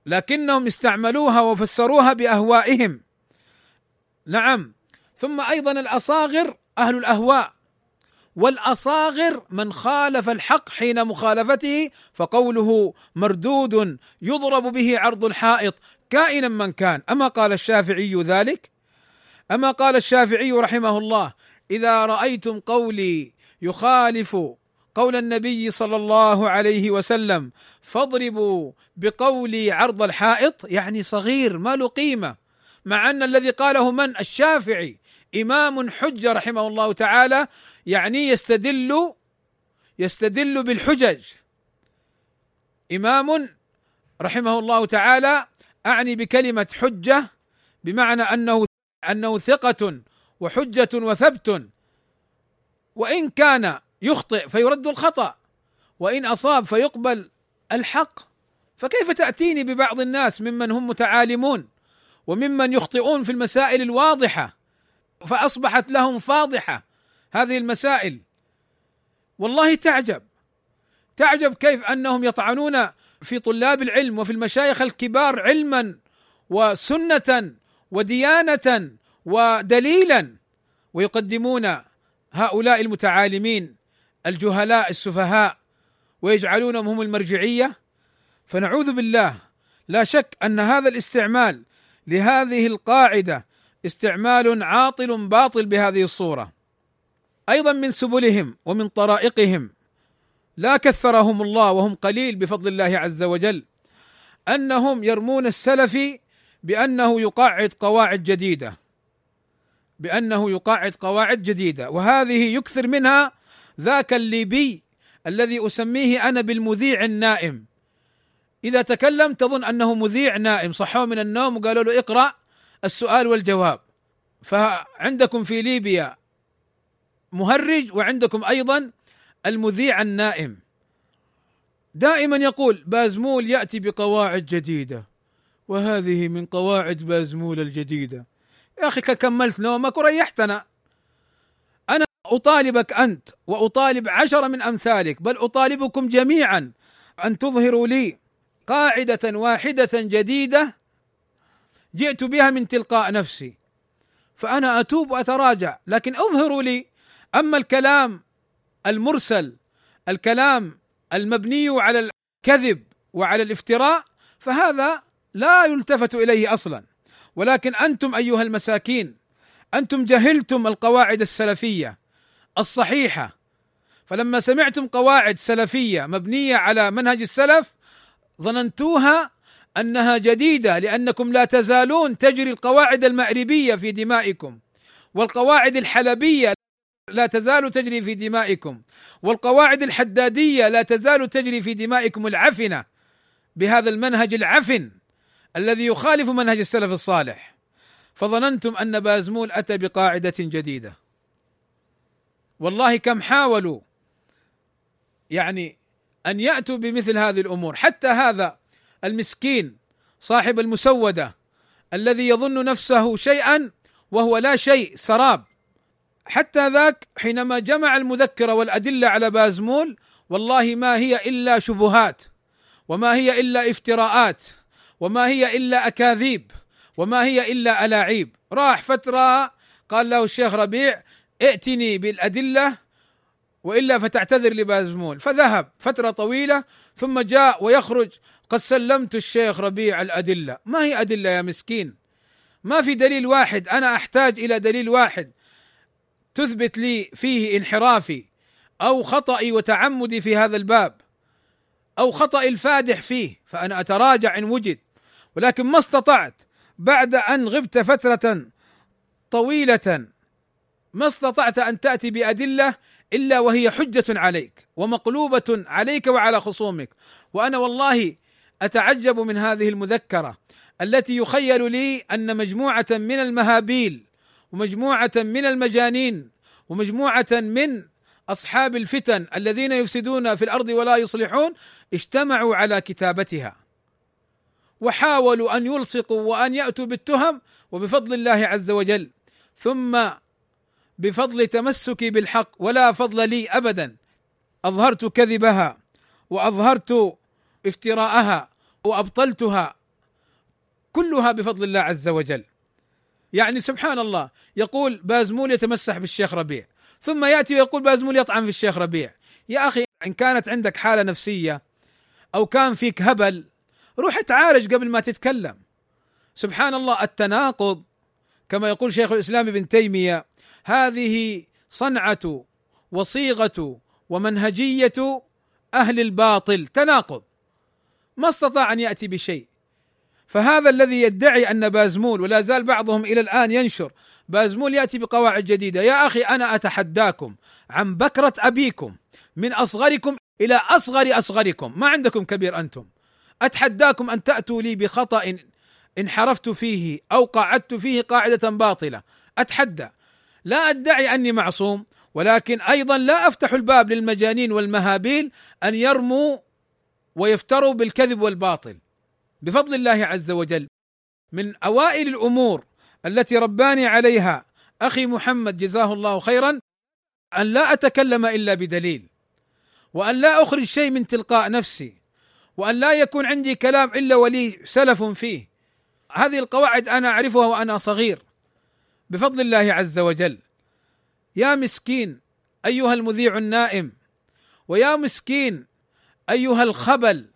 لكنهم استعملوها وفسروها بأهوائهم. نعم. ثم أيضا الأصاغر أهل الأهواء. والأصاغر من خالف الحق حين مخالفته فقوله مردود يضرب به عرض الحائط كائنا من كان. أما قال الشافعي ذلك؟ أما قال الشافعي رحمه الله إذا رأيتم قولي يخالف قول النبي صلى الله عليه وسلم فاضربوا بقولي عرض الحائط يعني صغير ما له قيمة. مع أن الذي قاله من؟ الشافعي. إمام حجة رحمه الله تعالى يعني يستدل يستدل بالحجج. إمام رحمه الله تعالى أعني بكلمة حجة بمعنى أنه أنه ثقة وحجة وثبت. وإن كان يخطئ فيرد الخطأ وإن أصاب فيقبل الحق. فكيف تأتيني ببعض الناس ممن هم متعالمون وممن يخطئون في المسائل الواضحة فأصبحت لهم فاضحة هذه المسائل؟ والله تعجب. تعجب كيف أنهم يطعنون في طلاب العلم وفي المشايخ الكبار علما وسنة وديانة ودليلا ويقدمون هؤلاء المتعالمين الجهلاء السفهاء ويجعلونهم هم المرجعية. فنعوذ بالله لا شك أن هذا الاستعمال لهذه القاعدة استعمال عاطل باطل بهذه الصورة. أيضا من سبلهم ومن طرائقهم. لا كثرهم الله وهم قليل بفضل الله عز وجل. أنهم يرمون السلفي بأنه يقعد قواعد جديدة. بأنه يقعد قواعد جديدة. وهذه يكثر منها ذاك الليبي الذي أسميه أنا بالمذيع النائم. إذا تكلم تظن أنه مذيع نائم. صحوة من النوم وقالوا له اقرأ السؤال والجواب. فعندكم في ليبيا مهرج وعندكم أيضا المذيع النائم. دائما يقول بازمول يأتي بقواعد جديدة وهذه من قواعد بازمول الجديدة. يا أخي كملت نومك وريحتنا. أطالبك أنت وأطالب عشره من أمثالك بل أطالبكم جميعا أن تظهروا لي قاعدة واحدة جديدة جئت بها من تلقاء نفسي فأنا أتوب وأتراجع لكن اظهروا لي. أما الكلام المرسل الكلام المبني على الكذب وعلى الافتراء فهذا لا يلتفت إليه أصلا. ولكن أنتم أيها المساكين أنتم جهلتم القواعد السلفية. الصحيحة. فلما سمعتم قواعد سلفية مبنية على منهج السلف ظننتوها أنها جديدة لأنكم لا تزالون تجري القواعد المأربية في دمائكم والقواعد الحلبية لا تزال تجري في دمائكم والقواعد الحدادية لا تزال تجري في دمائكم العفنة بهذا المنهج العفن الذي يخالف منهج السلف الصالح. فظننتم أن بازمول أتى بقاعدة جديدة. والله كم حاولوا يعني أن يأتوا بمثل هذه الأمور. حتى هذا المسكين صاحب المسودة الذي يظن نفسه شيئا وهو لا شيء سراب. حتى ذاك حينما جمع المذكرة والأدلة على بازمول والله ما هي إلا شبهات وما هي إلا افتراءات وما هي إلا أكاذيب وما هي إلا ألاعيب. راح فترة قال له الشيخ ربيع ائتني بالأدلة وإلا فتعتذر لبازمول فذهب فترة طويلة ثم جاء ويخرج قد سلمت الشيخ ربيع الأدلة. ما هي أدلة يا مسكين؟ ما في دليل واحد. أنا أحتاج إلى دليل واحد. تثبت لي فيه انحرافي أو خطئي وتعمدي في هذا الباب أو خطأ الفادح فيه فأنا أتراجع إن وجد. ولكن ما استطعت. بعد أن غبت فترة طويلة ما استطعت أن تأتي بأدلة إلا وهي حجة عليك ومقلوبة عليك وعلى خصومك. وأنا والله أتعجب من هذه المذكرة التي يخيل لي أن مجموعة من المهابيل ومجموعة من المجانين ومجموعة من أصحاب الفتن الذين يفسدون في الأرض ولا يصلحون اجتمعوا على كتابتها. وحاولوا أن يلصقوا وأن يأتوا بالتهم وبفضل الله عز وجل. ثم بفضل تمسكي بالحق ولا فضل لي ابدا. أظهرت كذبها وأظهرت افتراءها وأبطلتها كلها بفضل الله عز وجل. يعني سبحان الله يقول بازمول يتمسح بالشيخ ربيع ثم يأتي ويقول بازمول يطعن في الشيخ ربيع. يا أخي إن كانت عندك حالة نفسية أو كان فيك هبل روح تعالج قبل ما تتكلم. سبحان الله التناقض كما يقول شيخ الإسلام ابن تيمية هذه صنعة وصيغة ومنهجية أهل الباطل. تناقض. ما استطاع أن يأتي بشيء. فهذا الذي يدعي أن بازمول ولا زال بعضهم إلى الآن ينشر بازمول يأتي بقواعد جديدة. يا أخي أنا أتحداكم عن بكرة أبيكم من أصغركم إلى أصغر أصغركم. ما عندكم كبير أنتم. أتحداكم أن تأتوا لي بخطأ انحرفت فيه أو قعدت فيه قاعدة باطلة. أتحدى. لا أدعي أني معصوم ولكن أيضا لا أفتح الباب للمجانين والمهابيل أن يرموا ويفتروا بالكذب والباطل. بفضل الله عز وجل من أوائل الأمور التي رباني عليها أخي محمد جزاه الله خيرا أن لا أتكلم إلا بدليل وأن لا أخرج شيء من تلقاء نفسي وأن لا يكون عندي كلام إلا ولي سلف فيه. هذه القواعد أنا أعرفها وأنا صغير. بفضل الله عز وجل. يا مسكين أيها المذيع النائم ويا مسكين أيها الخبل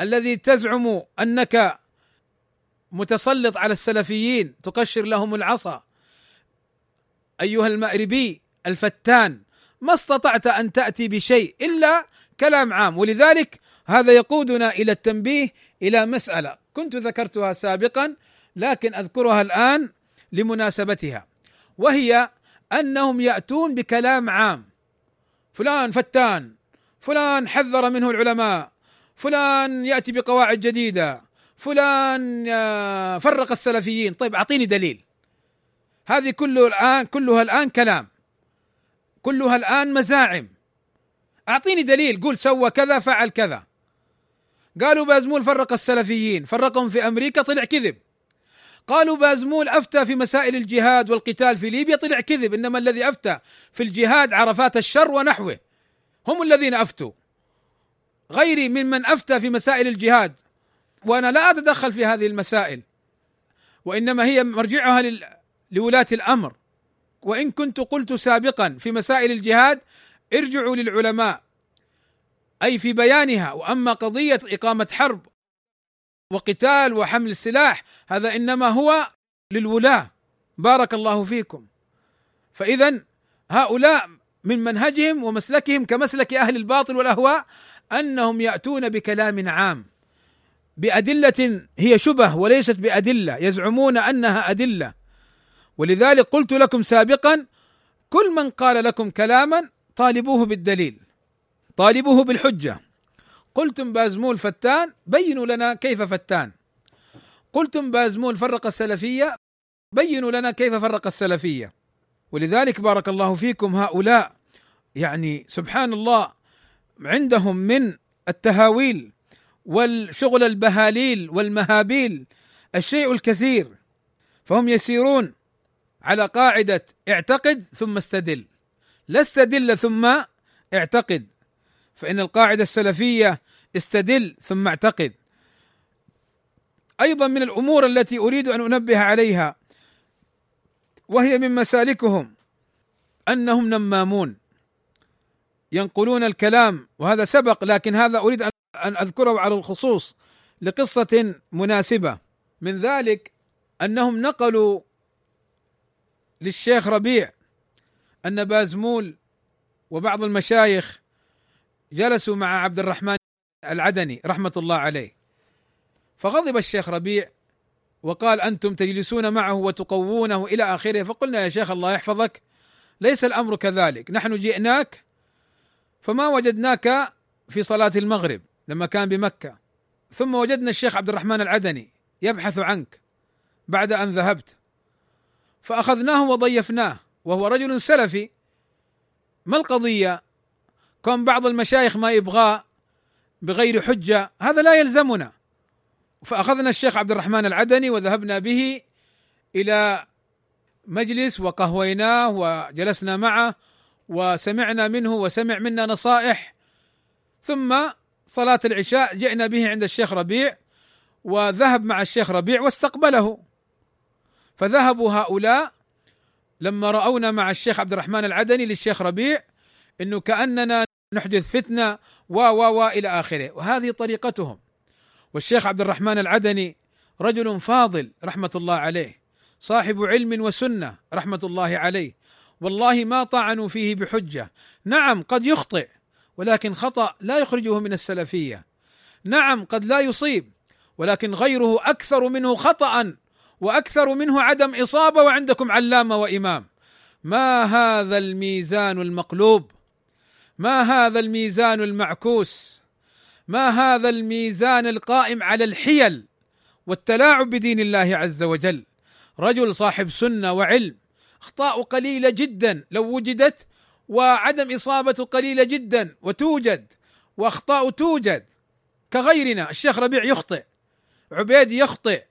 الذي تزعم أنك متسلط على السلفيين تقشر لهم العصا. أيها المأربي الفتان ما استطعت أن تأتي بشيء إلا كلام عام ولذلك هذا يقودنا إلى التنبيه إلى مسألة كنت ذكرتها سابقا لكن أذكرها الآن لمناسبتها وهي أنهم يأتون بكلام عام. فلان فتان فلان حذر منه العلماء فلان يأتي بقواعد جديدة فلان آه، فرق السلفيين. طيب أعطيني دليل. هذه كله الآن كلها الآن كلام. كلها الآن مزاعم. أعطيني دليل. قول سوى كذا فعل كذا. قالوا بازمول فرق السلفيين. فرقهم في أمريكا طلع كذب. قالوا بازمول أفتى في مسائل الجهاد والقتال في ليبيا طلع كذب إنما الذي أفتى في الجهاد عرفات الشر ونحوه. هم الذين أفتوا. غيري ممن أفتى في مسائل الجهاد. وأنا لا أتدخل في هذه المسائل. وإنما هي مرجعها لولاة الأمر. وإن كنت قلت سابقا في مسائل الجهاد ارجعوا للعلماء. أي في بيانها. وأما قضية إقامة حرب وقتال وحمل السلاح هذا إنما هو للولاة. بارك الله فيكم. فاذا هؤلاء من منهجهم ومسلكهم كمسلك أهل الباطل والأهواء أنهم يأتون بكلام عام بأدلة هي شبه وليست بأدلة يزعمون أنها أدلة. ولذلك قلت لكم سابقا كل من قال لكم كلاما طالبوه بالدليل طالبوه بالحجة. قلتم بازمول فتان بينوا لنا كيف فتان. قلتم بازمول فرق السلفية بينوا لنا كيف فرق السلفية. ولذلك بارك الله فيكم هؤلاء يعني سبحان الله عندهم من التهاويل والشغل البهاليل والمهابيل الشيء الكثير فهم يسيرون على قاعدة اعتقد ثم استدل. لا استدل ثم اعتقد فإن القاعدة السلفية استدل ثم اعتقد. أيضا من الأمور التي أريد أن أنبه عليها وهي من مسالكهم أنهم نمامون ينقلون الكلام وهذا سبق لكن هذا أريد ان أذكره على الخصوص لقصة مناسبة. من ذلك أنهم نقلوا للشيخ ربيع أن بازمول وبعض المشايخ جلسوا مع عبد الرحمن العدني رحمة الله عليه. فغضب الشيخ ربيع وقال أنتم تجلسون معه وتقوونه إلى آخره فقلنا يا شيخ الله يحفظك ليس الأمر كذلك نحن جئناك فما وجدناك في صلاة المغرب لما كان بمكة. ثم وجدنا الشيخ عبد الرحمن العدني يبحث عنك بعد أن ذهبت. فأخذناه وضيفناه وهو رجل سلفي. ما القضية؟ كون بعض المشايخ ما يبغاه بغير حجة هذا لا يلزمنا. فأخذنا الشيخ عبد الرحمن العدني وذهبنا به إلى مجلس وقهويناه وجلسنا معه وسمعنا منه وسمع منا نصائح. ثم صلاة العشاء جئنا به عند الشيخ ربيع وذهب مع الشيخ ربيع واستقبله. فذهبوا هؤلاء لما رأونا مع الشيخ عبد الرحمن العدني للشيخ ربيع إنه كأننا نحدث فتنة و و و إلى آخره. وهذه طريقتهم. والشيخ عبد الرحمن العدني رجل فاضل رحمة الله عليه صاحب علم وسنة رحمة الله عليه. والله ما طعنوا فيه بحجة. نعم قد يخطئ ولكن خطأ لا يخرجه من السلفية. نعم قد لا يصيب ولكن غيره أكثر منه خطأ وأكثر منه عدم إصابة. وعندكم علامة وإمام. ما هذا الميزان المقلوب؟ ما هذا الميزان المعكوس؟ ما هذا الميزان القائم على الحيل والتلاعب بدين الله عز وجل؟ رجل صاحب سنة وعلم أخطاء قليلة جدا لو وجدت وعدم اصابته قليلة جدا وتوجد وأخطاء توجد. كغيرنا الشيخ ربيع يخطئ عبيد يخطئ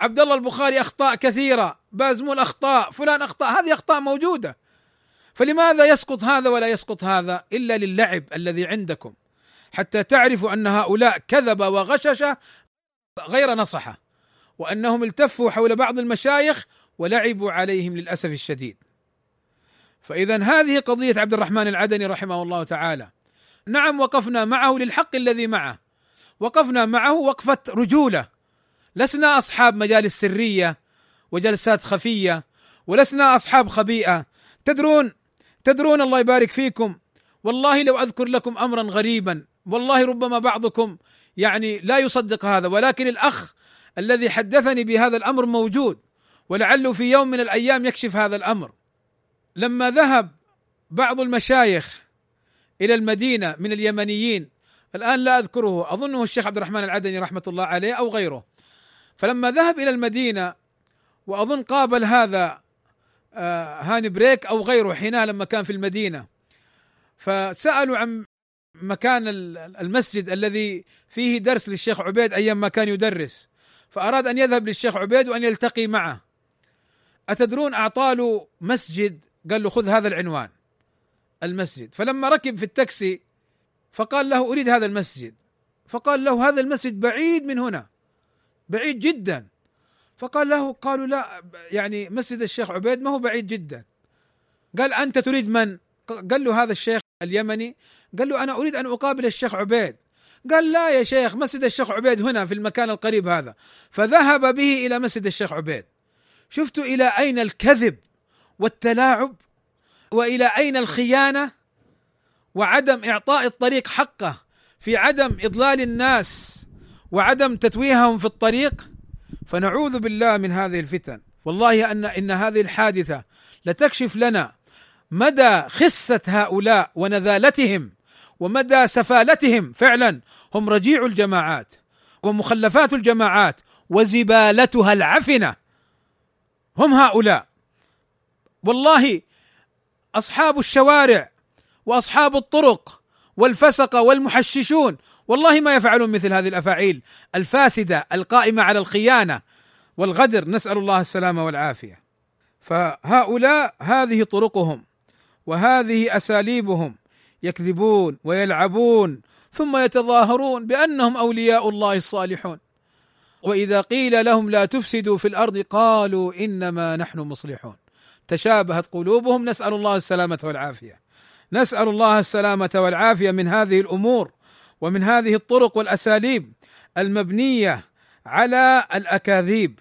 عبد الله البخاري أخطاء كثيرة بازمول أخطاء فلان أخطاء هذه أخطاء موجودة. فلماذا يسقط هذا ولا يسقط هذا إلا للعب الذي عندكم؟ حتى تعرفوا أن هؤلاء كذب وغشش غير نصحة وأنهم التفوا حول بعض المشايخ ولعبوا عليهم للأسف الشديد. فإذا هذه قضية عبد الرحمن العدني رحمه الله تعالى. نعم وقفنا معه للحق الذي معه. وقفنا معه وقفة رجوله. لسنا أصحاب مجالس سرية وجلسات خفية ولسنا أصحاب خبيئة. تدرون تدرون الله يبارك فيكم. والله لو أذكر لكم امرا غريبا والله ربما بعضكم يعني لا يصدق هذا ولكن الأخ الذي حدثني بهذا الأمر موجود ولعله في يوم من الأيام يكشف هذا الأمر. لما ذهب بعض المشايخ إلى المدينة من اليمنيين الآن لا أذكره أظنه الشيخ عبد الرحمن العدني رحمة الله عليه أو غيره. فلما ذهب إلى المدينة وأظن قابل هذا هاني بريك أو غيره حينها لما كان في المدينة. فسألوا عن مكان المسجد الذي فيه درس للشيخ عبيد أيام ما كان يدرس. فأراد أن يذهب للشيخ عبيد وأن يلتقي معه. أتدرون اعطى له مسجد؟ قال له خذ هذا العنوان. المسجد. فلما ركب في التاكسي فقال له أريد هذا المسجد. فقال له هذا المسجد بعيد من هنا. بعيد جدا. فقال له قالوا لا يعني مسجد الشيخ عبيد ما هو بعيد جدا. قال أنت تريد من؟ قال له هذا الشيخ اليمني. قال له أنا أريد أن أقابل الشيخ عبيد. قال لا يا شيخ مسجد الشيخ عبيد هنا في المكان القريب هذا. فذهب به إلى مسجد الشيخ عبيد. شفتوا إلى أين الكذب والتلاعب وإلى أين الخيانة وعدم إعطاء الطريق حقه في عدم إضلال الناس وعدم تتويههم في الطريق؟ فنعوذ بالله من هذه الفتن. والله أن إن هذه الحادثة لتكشف لنا مدى خسه هؤلاء ونذالتهم ومدى سفالتهم فعلا. هم رجيع الجماعات ومخلفات الجماعات وزبالتها العفنة. هم هؤلاء. والله أصحاب الشوارع وأصحاب الطرق والفسقه والمحششون والله ما يفعلون مثل هذه الأفاعيل الفاسدة القائمة على الخيانة والغدر. نسأل الله السلامة والعافية. فهؤلاء هذه طرقهم وهذه أساليبهم يكذبون ويلعبون ثم يتظاهرون بأنهم أولياء الله الصالحون. وإذا قيل لهم لا تفسدوا في الأرض قالوا إنما نحن مصلحون. تشابهت قلوبهم. نسأل الله السلامة والعافية. نسأل الله السلامة والعافية من هذه الأمور. ومن هذه الطرق والأساليب المبنية على الأكاذيب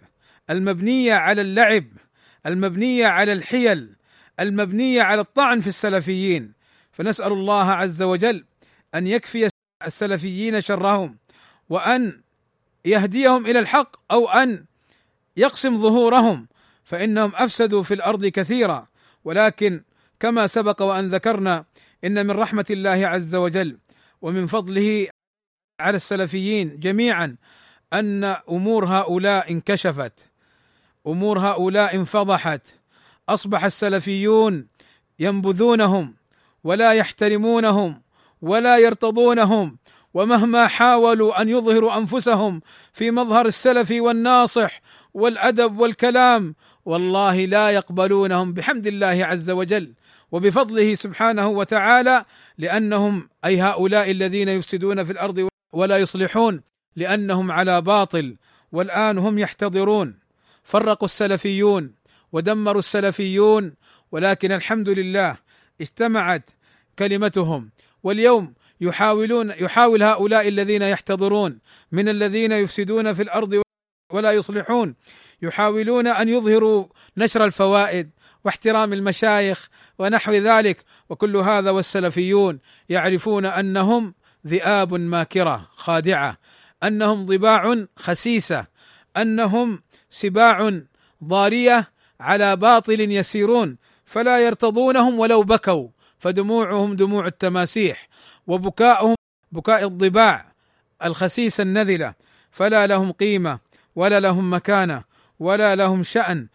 المبنية على اللعب المبنية على الحيل المبنية على الطعن في السلفيين. فنسأل الله عز وجل أن يكفي السلفيين شرهم وأن يهديهم إلى الحق أو أن يقسم ظهورهم فإنهم أفسدوا في الأرض كثيرا. ولكن كما سبق وأن ذكرنا إن من رحمة الله عز وجل ومن فضله على السلفيين جميعا أن أمور هؤلاء انكشفت أمور هؤلاء انفضحت. أصبح السلفيون ينبذونهم ولا يحترمونهم ولا يرتضونهم ومهما حاولوا أن يظهروا أنفسهم في مظهر السلف والناصح والأدب والكلام والله لا يقبلونهم. بحمد الله عز وجل. وبفضله سبحانه وتعالى لأنهم أي هؤلاء الذين يفسدون في الأرض ولا يصلحون لأنهم على باطل والآن هم يحتضرون. فرقوا السلفيون ودمروا السلفيون ولكن الحمد لله اجتمعت كلمتهم. واليوم يحاولون يحاول هؤلاء الذين يحتضرون من الذين يفسدون في الأرض ولا يصلحون يحاولون أن يظهروا نشر الفوائد واحترام المشايخ ونحو ذلك. وكل هذا والسلفيون يعرفون أنهم ذئاب ماكرة خادعة أنهم ضباع خسيسة أنهم سباع ضارية على باطل يسيرون فلا يرتضونهم ولو بكوا فدموعهم دموع التماسيح وبكاؤهم بكاء الضباع الخسيسة النذلة. فلا لهم قيمة ولا لهم مكانة ولا لهم شأن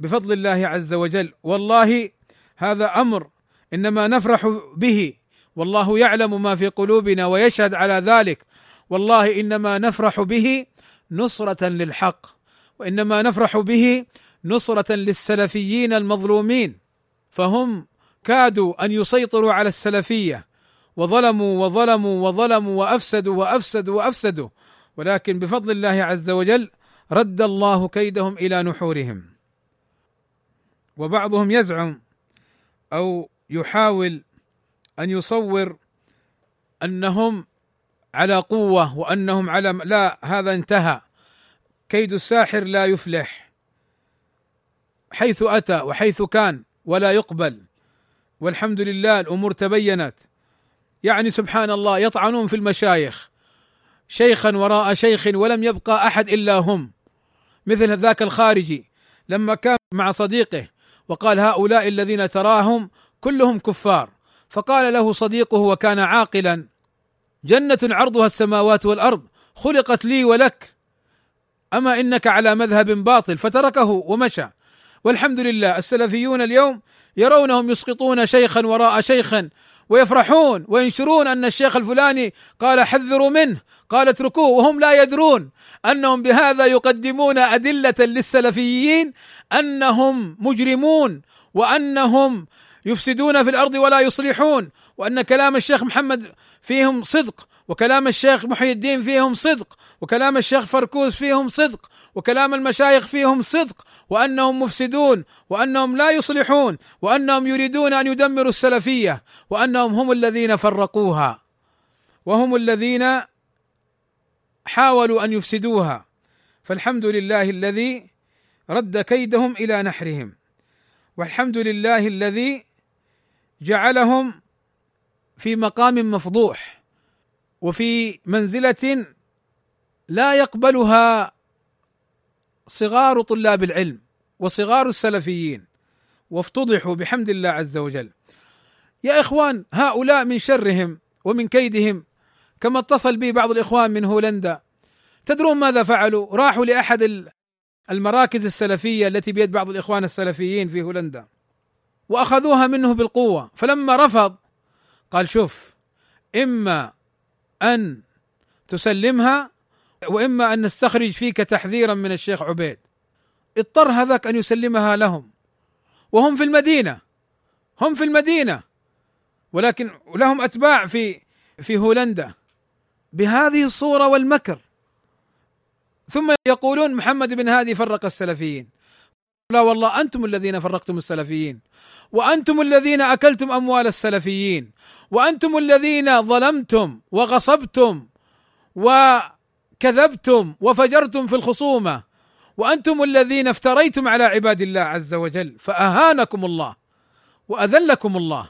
بفضل الله عز وجل. والله هذا أمر إنما نفرح به. والله يعلم ما في قلوبنا ويشهد على ذلك. والله إنما نفرح به نصرة للحق. وإنما نفرح به نصرة للسلفيين المظلومين. فهم كادوا أن يسيطروا على السلفية. وظلموا وظلموا وظلموا وأفسدوا وأفسدوا وأفسدوا. ولكن بفضل الله عز وجل رد الله كيدهم إلى نحورهم. وبعضهم يزعم أو يحاول أن يصور أنهم على قوة وأنهم على لا هذا انتهى. كيد الساحر لا يفلح حيث أتى وحيث كان ولا يقبل. والحمد لله الأمور تبينت. يعني سبحان الله يطعنون في المشايخ. شيخا وراء شيخ ولم يبقى أحد إلا هم. مثل ذاك الخارجي لما كان مع صديقه وقال هؤلاء الذين تراهم كلهم كفار. فقال له صديقه وكان عاقلا جنة عرضها السماوات والأرض خلقت لي ولك. أما إنك على مذهب باطل فتركه ومشى. والحمد لله السلفيون اليوم يرونهم يسقطون شيخا وراء شيخا ويفرحون وينشرون أن الشيخ الفلاني قال حذروا منه قال اتركوه وهم لا يدرون. أنهم بهذا يقدمون أدلة للسلفيين أنهم مجرمون وأنهم يفسدون في الأرض ولا يصلحون وأن كلام الشيخ محمد فيهم صدق. وكلام الشيخ محي الدين فيهم صدق وكلام الشيخ فركوس فيهم صدق وكلام المشايخ فيهم صدق وأنهم مفسدون وأنهم لا يصلحون وأنهم يريدون أن يدمروا السلفية وأنهم هم الذين فرقوها وهم الذين حاولوا أن يفسدوها. فالحمد لله الذي رد كيدهم إلى نحرهم والحمد لله الذي جعلهم في مقام مفضوح. وفي منزلة لا يقبلها صغار طلاب العلم وصغار السلفيين. وافتضحوا بحمد الله عز وجل. يا إخوان هؤلاء من شرهم ومن كيدهم كما اتصل بي بعض الإخوان من هولندا. تدرون ماذا فعلوا؟ راحوا لأحد المراكز السلفية التي بيد بعض الإخوان السلفيين في هولندا. وأخذوها منه بالقوة. فلما رفض قال شوف إما أن تسلمها وإما أن نستخرج فيك تحذيرا من الشيخ عبيد. اضطر هذاك أن يسلمها لهم. وهم في المدينة هم في المدينة ولكن لهم أتباع في في هولندا. بهذه الصورة والمكر. ثم يقولون محمد بن هادي فرق السلفيين. لا والله أنتم الذين فرقتم السلفيين وأنتم الذين أكلتم أموال السلفيين وأنتم الذين ظلمتم وغصبتم وكذبتم وفجرتم في الخصومة وأنتم الذين افتريتم على عباد الله عز وجل فأهانكم الله وأذلكم الله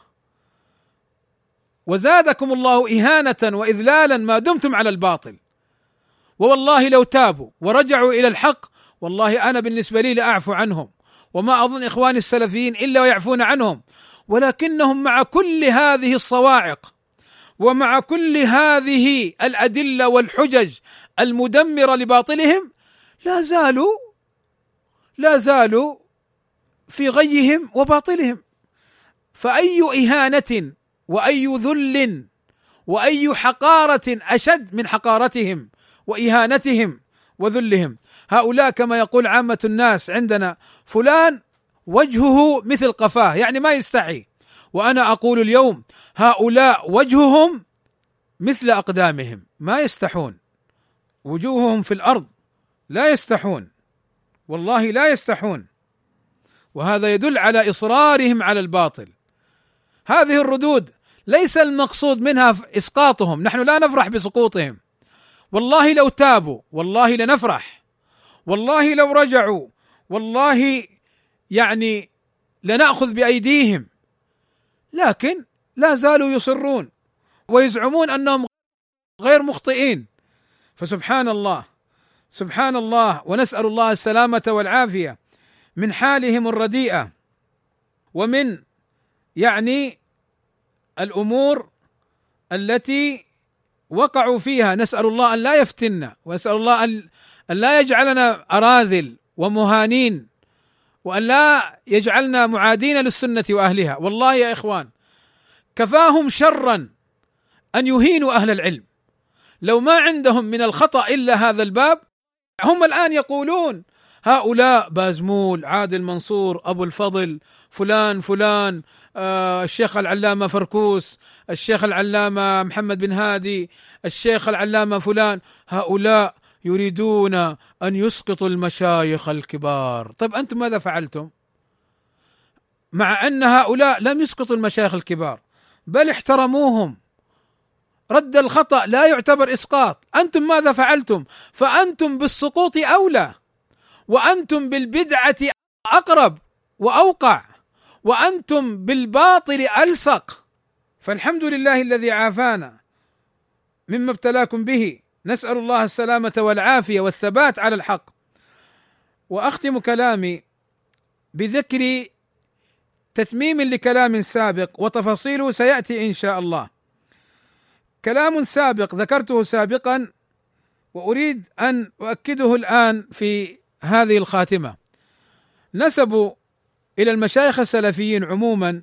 وزادكم الله إهانة وإذلالا ما دمتم على الباطل ووالله لو تابوا ورجعوا إلى الحق والله أنا بالنسبة لي لأعفو عنهم وما أظن إخواني السلفيين إلا ويعفون عنهم ولكنهم مع كل هذه الصواعق ومع كل هذه الأدلة والحجج المدمرة لباطلهم لا زالوا لا زالوا في غيهم وباطلهم. فأي إهانة وأي ذل وأي حقارة أشد من حقارتهم وإهانتهم وذلهم؟ هؤلاء كما يقول عامة الناس عندنا فلان وجهه مثل قفاه يعني ما يستحي. وأنا أقول اليوم هؤلاء وجههم مثل أقدامهم ما يستحون. وجوههم في الأرض لا يستحون. والله لا يستحون. وهذا يدل على إصرارهم على الباطل. هذه الردود ليس المقصود منها إسقاطهم نحن لا نفرح بسقوطهم. والله لو تابوا والله لنفرح. والله لو رجعوا والله يعني لنأخذ بأيديهم. لكن لا زالوا يصرون ويزعمون أنهم غير مخطئين. فسبحان الله سبحان الله ونسأل الله السلامة والعافية من حالهم الرديئة ومن يعني الأمور التي وقعوا فيها. نسأل الله أن لا يفتنا ونسأل الله أن لا يجعلنا أراذل ومهانين وأن لا يجعلنا معادين للسنة وأهلها. والله يا إخوان كفاهم شرا أن يهينوا أهل العلم. لو ما عندهم من الخطأ إلا هذا الباب هم الآن يقولون هؤلاء بازمول عادل منصور أبو الفضل فلان فلان آه الشيخ العلامة فركوس الشيخ العلامة محمد بن هادي الشيخ العلامة فلان. هؤلاء يريدون أن يسقطوا المشايخ الكبار. طيب أنتم ماذا فعلتم؟ مع أن هؤلاء لم يسقطوا المشايخ الكبار بل احترموهم. رد الخطأ لا يعتبر إسقاط. أنتم ماذا فعلتم؟ فأنتم بالسقوط أولى وأنتم بالبدعة أقرب وأوقع وأنتم بالباطل ألصق. فالحمد لله الذي عافانا مما ابتلاكم به. نسأل الله السلامة والعافية والثبات على الحق. وأختم كلامي بذكر تتميم لكلام سابق وتفاصيله سيأتي إن شاء الله. كلام سابق ذكرته سابقا وأريد أن أؤكده الآن في هذه الخاتمة. نسبوا إلى المشايخ السلفيين عموما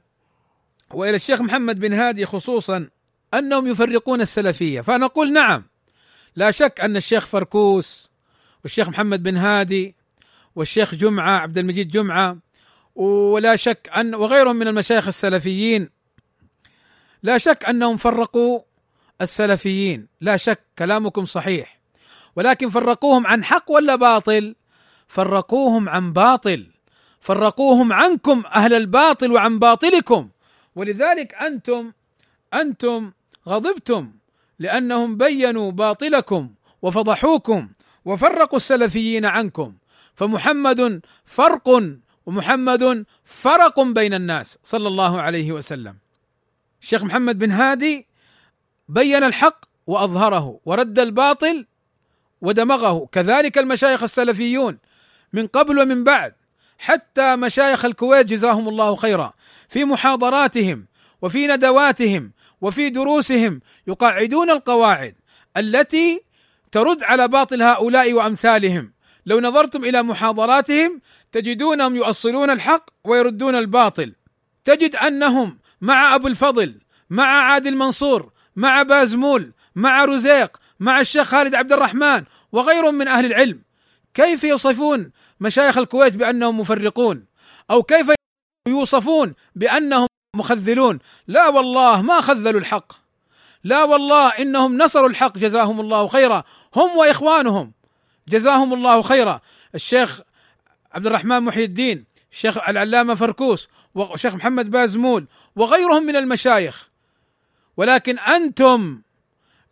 وإلى الشيخ محمد بن هادي خصوصا أنهم يفرقون السلفية. فنقول نعم لا شك أن الشيخ فركوس والشيخ محمد بن هادي والشيخ جمعة عبد المجيد جمعة ولا شك أن وغيرهم من المشايخ السلفيين. لا شك أنهم فرقوا السلفيين. لا شك كلامكم صحيح. ولكن فرقوهم عن حق ولا باطل؟ فرقوهم عن باطل. فرقوهم عنكم أهل الباطل وعن باطلكم. ولذلك أنتم أنتم غضبتم. لأنهم بينوا باطلكم وفضحوكم وفرقوا السلفيين عنكم. فمحمد فرق ومحمد فرق بين الناس صلى الله عليه وسلم. الشيخ محمد بن هادي بين الحق وأظهره ورد الباطل ودمغه. كذلك المشايخ السلفيون من قبل ومن بعد حتى مشايخ الكويت جزاهم الله خيرا. في محاضراتهم وفي ندواتهم وفي دروسهم يقعدون القواعد التي ترد على باطل هؤلاء وأمثالهم. لو نظرتم إلى محاضراتهم تجدونهم يؤصلون الحق ويردون الباطل. تجد أنهم مع أبو الفضل مع عادل منصور مع بازمول مع رزيق مع الشيخ خالد عبد الرحمن وغيرهم من أهل العلم. كيف يوصفون مشايخ الكويت بأنهم مفرقون؟ أو كيف يوصفون بأنهم مخذلون. لا والله ما خذلوا الحق. لا والله إنهم نصروا الحق. جزاهم الله خيرا. هم وإخوانهم. جزاهم الله خيرا. الشيخ عبد الرحمن محي الدين الشيخ العلامة فركوس والشيخ محمد بازمول وغيرهم من المشايخ. ولكن أنتم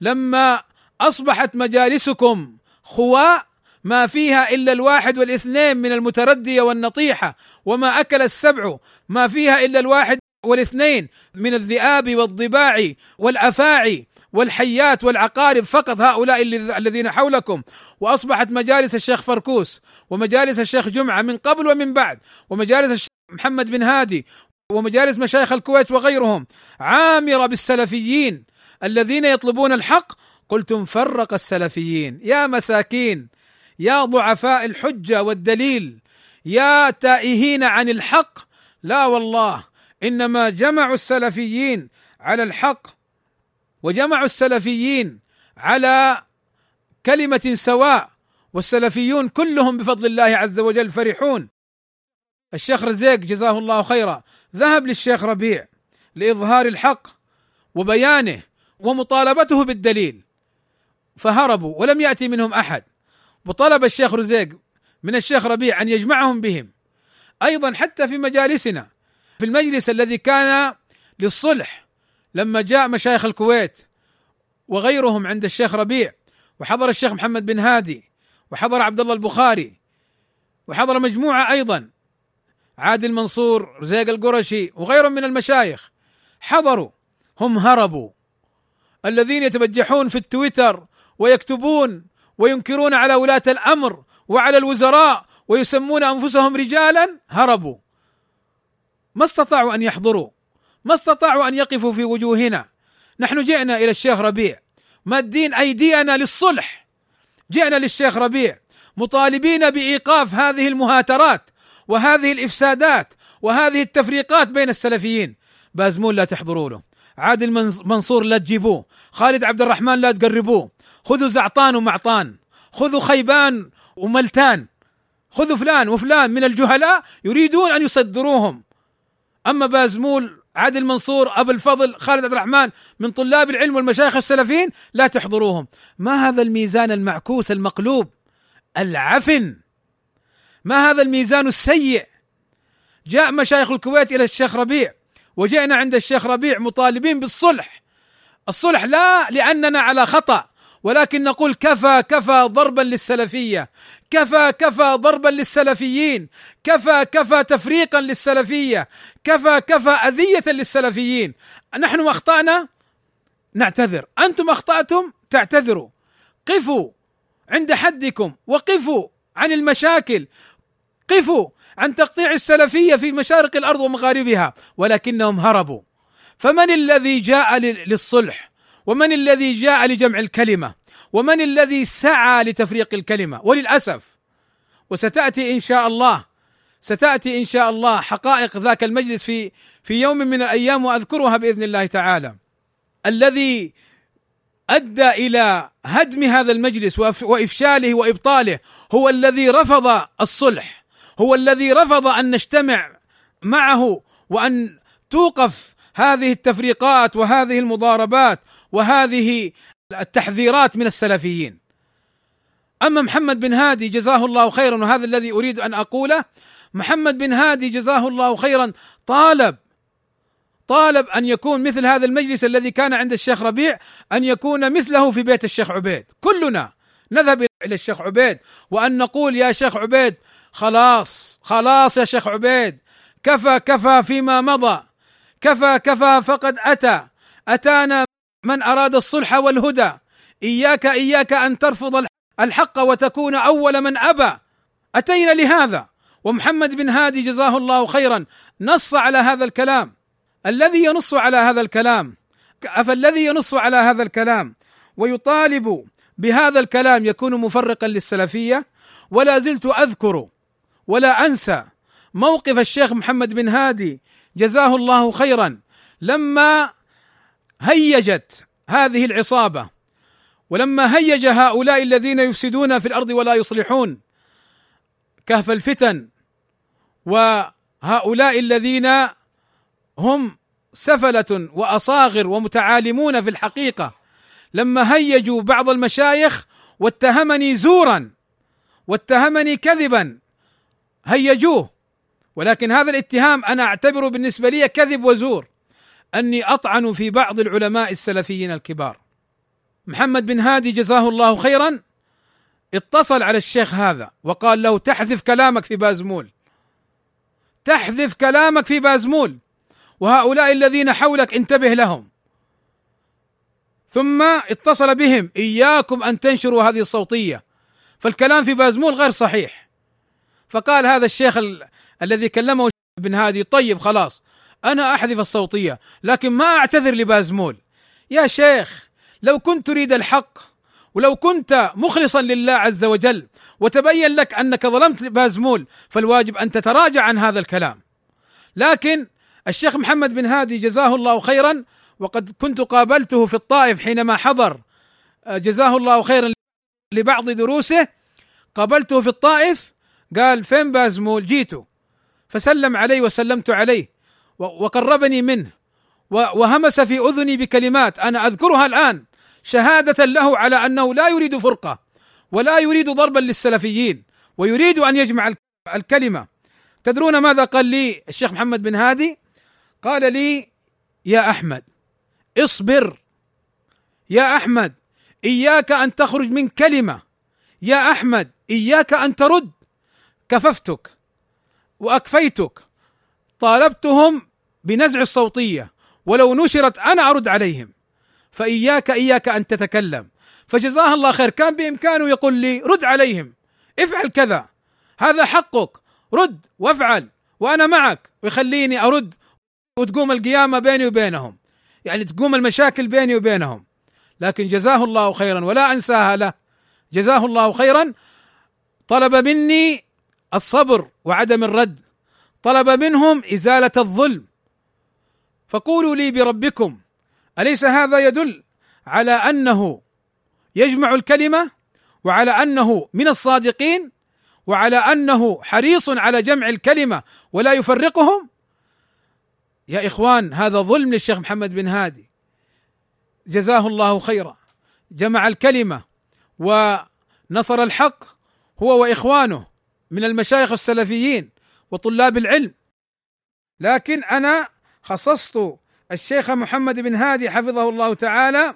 لما أصبحت مجالسكم خواء ما فيها إلا الواحد والإثنين من المتردية والنطيحة وما أكل السبع ما فيها إلا الواحد والاثنين من الذئاب والضباع والافاعي والحيات والعقارب فقط هؤلاء الذين حولكم. وأصبحت مجالس الشيخ فركوس ومجالس الشيخ جمعة من قبل ومن بعد ومجالس الشيخ محمد بن هادي ومجالس مشايخ الكويت وغيرهم. عامرة بالسلفيين الذين يطلبون الحق. قلتم فرق السلفيين. يا مساكين يا ضعفاء الحجة والدليل يا تائهين عن الحق. لا والله إنما جمعوا السلفيين على الحق وجمعوا السلفيين على كلمة سواء والسلفيون كلهم بفضل الله عز وجل فرحون. الشيخ رزيق جزاه الله خيرا ذهب للشيخ ربيع لإظهار الحق وبيانه ومطالبته بالدليل فهربوا ولم يأتي منهم أحد. وطلب الشيخ رزيق من الشيخ ربيع أن يجمعهم بهم. أيضا حتى في مجالسنا في المجلس الذي كان للصلح لما جاء مشايخ الكويت وغيرهم عند الشيخ ربيع وحضر الشيخ محمد بن هادي وحضر عبد الله البخاري وحضر مجموعة أيضا عادل منصور رزيق القرشي وغيرهم من المشايخ حضروا هم هربوا. الذين يتبجحون في التويتر ويكتبون وينكرون على ولاة الأمر وعلى الوزراء ويسمون أنفسهم رجالا هربوا. ما استطاعوا أن يحضروا ما استطاعوا أن يقفوا في وجوهنا. نحن جئنا إلى الشيخ ربيع. مادين ايدينا للصلح. جئنا للشيخ ربيع. مطالبين بإيقاف هذه المهاترات وهذه الإفسادات وهذه التفريقات بين السلفيين. بازمون لا تحضروا له. عادل منصور لا تجيبوه. خالد عبد الرحمن لا تقربوه. خذوا زعطان ومعطان. خذوا خيبان وملتان. خذوا فلان وفلان من الجهلاء يريدون أن يصدروهم. أما بازمول عادل منصور أبو الفضل خالد عبد الرحمن من طلاب العلم والمشايخ السلفيين لا تحضروهم. ما هذا الميزان المعكوس المقلوب؟ العفن. ما هذا الميزان السيء؟ جاء مشايخ الكويت إلى الشيخ ربيع وجئنا عند الشيخ ربيع مطالبين بالصلح. الصلح لا لأننا على خطأ. ولكن نقول كفى كفى ضربا للسلفية كفى كفى ضربا للسلفيين كفى كفى تفريقا للسلفية كفى كفى أذية للسلفيين. نحن أخطأنا؟ نعتذر. أنتم أخطأتم؟ تعتذروا. قفوا عند حدكم وقفوا عن المشاكل. قفوا عن تقطيع السلفية في مشارق الأرض ومغاربها ولكنهم هربوا. فمن الذي جاء للصلح؟ ومن الذي جاء لجمع الكلمة؟ ومن الذي سعى لتفريق الكلمة؟ وللأسف وستأتي إن شاء الله ستأتي إن شاء الله حقائق ذاك المجلس في في يوم من الأيام وأذكرها بإذن الله تعالى. الذي أدى إلى هدم هذا المجلس وإفشاله وإبطاله هو الذي رفض الصلح هو الذي رفض أن نجتمع معه وأن توقف هذه التفريقات وهذه المضاربات وهذه التحذيرات من السلفيين. أما محمد بن هادي جزاه الله خيرا وهذا الذي أريد أن أقوله محمد بن هادي جزاه الله خيرا طالب طالب أن يكون مثل هذا المجلس الذي كان عند الشيخ ربيع أن يكون مثله في بيت الشيخ عبيد. كلنا نذهب إلى الشيخ عبيد وأن نقول يا شيخ عبيد خلاص خلاص يا شيخ عبيد كفى كفى فيما مضى كفى كفى فقد أتى أتانا من أراد الصلح والهدى إياك إياك أن ترفض الحق وتكون أول من أبى. أتينا لهذا. ومحمد بن هادي جزاه الله خيرا نص على هذا الكلام. الذي ينص على هذا الكلام أفالذي ينص على هذا الكلام؟ ويطالب بهذا الكلام يكون مفرقا للسلفية. ولا زلت أذكر ولا أنسى موقف الشيخ محمد بن هادي جزاه الله خيرا لما هيجت هذه العصابة. ولما هيج هؤلاء الذين يفسدون في الأرض ولا يصلحون كهف الفتن وهؤلاء الذين هم سفلة وأصاغر ومتعالمون في الحقيقة لما هيجوا بعض المشايخ واتهمني زورا واتهمني كذبا هيجوه. ولكن هذا الاتهام أنا أعتبره بالنسبة لي كذب وزور. أني أطعن في بعض العلماء السلفيين الكبار. محمد بن هادي جزاه الله خيرا اتصل على الشيخ هذا وقال له تحذف كلامك في بازمول. تحذف كلامك في بازمول. وهؤلاء الذين حولك انتبه لهم. ثم اتصل بهم إياكم أن تنشروا هذه الصوتية. فالكلام في بازمول غير صحيح. فقال هذا الشيخ ال... الذي كلمه بن هادي طيب خلاص. أنا أحذف الصوتية لكن ما أعتذر لبازمول. يا شيخ لو كنت تريد الحق ولو كنت مخلصا لله عز وجل وتبين لك أنك ظلمت بازمول فالواجب أن تتراجع عن هذا الكلام. لكن الشيخ محمد بن هادي جزاه الله خيرا وقد كنت قابلته في الطائف حينما حضر آه، جزاه الله خيرا لبعض دروسه قابلته في الطائف قال فين بازمول؟ جيته فسلم علي وسلمت عليه. وقربني منه. وهمس في أذني بكلمات. أنا أذكرها الآن. شهادة له على أنه لا يريد فرقة ولا يريد ضربا للسلفيين ويريد أن يجمع الكلمة. تدرون ماذا قال لي الشيخ محمد بن هادي؟ قال لي يا أحمد اصبر. يا أحمد إياك أن تخرج من كلمة. يا أحمد إياك أن ترد. كففتك وأكفيتك. طالبتهم بنزع الصوتية ولو نشرت أنا أرد عليهم. فإياك إياك أن تتكلم. فجزاه الله خير. كان بإمكانه يقول لي رد عليهم. افعل كذا. هذا حقك. رد وافعل. وأنا معك. ويخليني أرد. وتقوم القيامة بيني وبينهم. يعني تقوم المشاكل بيني وبينهم. لكن جزاه الله خيرا ولا أنساها له. جزاه الله خيرا. طلب مني الصبر وعدم الرد. طلب منهم إزالة الظلم. فقولوا لي بربكم أليس هذا يدل على أنه يجمع الكلمة وعلى أنه من الصادقين وعلى أنه حريص على جمع الكلمة ولا يفرقهم؟ يا إخوان هذا ظلم للشيخ محمد بن هادي. جزاه الله خيرا. جمع الكلمة ونصر الحق هو وإخوانه من المشايخ السلفيين وطلاب العلم. لكن أنا خصصت الشيخ محمد بن هادي حفظه الله تعالى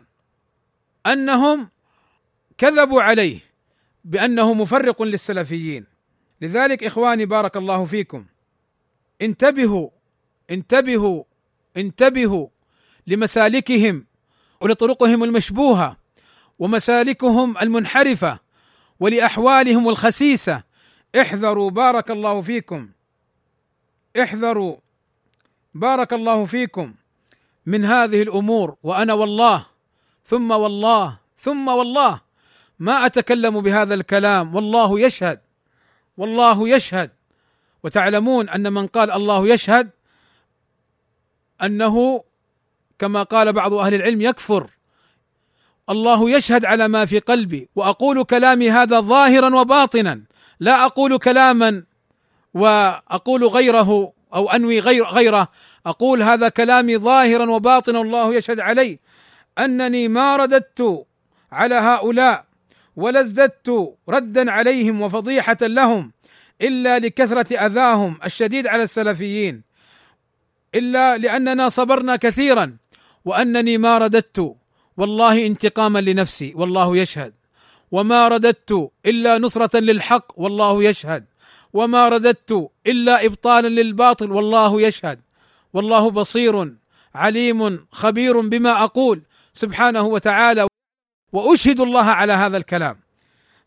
أنهم كذبوا عليه بأنه مفرق للسلفيين. لذلك إخواني بارك الله فيكم انتبهوا انتبهوا انتبهوا لمسالكهم ولطرقهم المشبوهة ومسالكهم المنحرفة ولأحوالهم الخسيسة. احذروا بارك الله فيكم احذروا بارك الله فيكم من هذه الأمور وأنا والله ثم والله ثم والله ما أتكلم بهذا الكلام والله يشهد والله يشهد. وتعلمون أن من قال الله يشهد أنه كما قال بعض أهل العلم يكفر. الله يشهد على ما في قلبي وأقول كلامي هذا ظاهرا وباطنا لا أقول كلاما وأقول غيره أو أنوي غير غيره. أقول هذا كلامي ظاهرا وباطنا الله يشهد علي. أنني ما رددت على هؤلاء ولا ازددت ردا عليهم وفضيحة لهم إلا لكثرة أذاهم الشديد على السلفيين إلا لأننا صبرنا كثيرا وأنني ما رددت. والله انتقاما لنفسي والله يشهد. وما رددت إلا نصرة للحق والله يشهد. وما رددت إلا إبطالا للباطل والله يشهد. والله بصير عليم خبير بما أقول سبحانه وتعالى. وأشهد الله على هذا الكلام.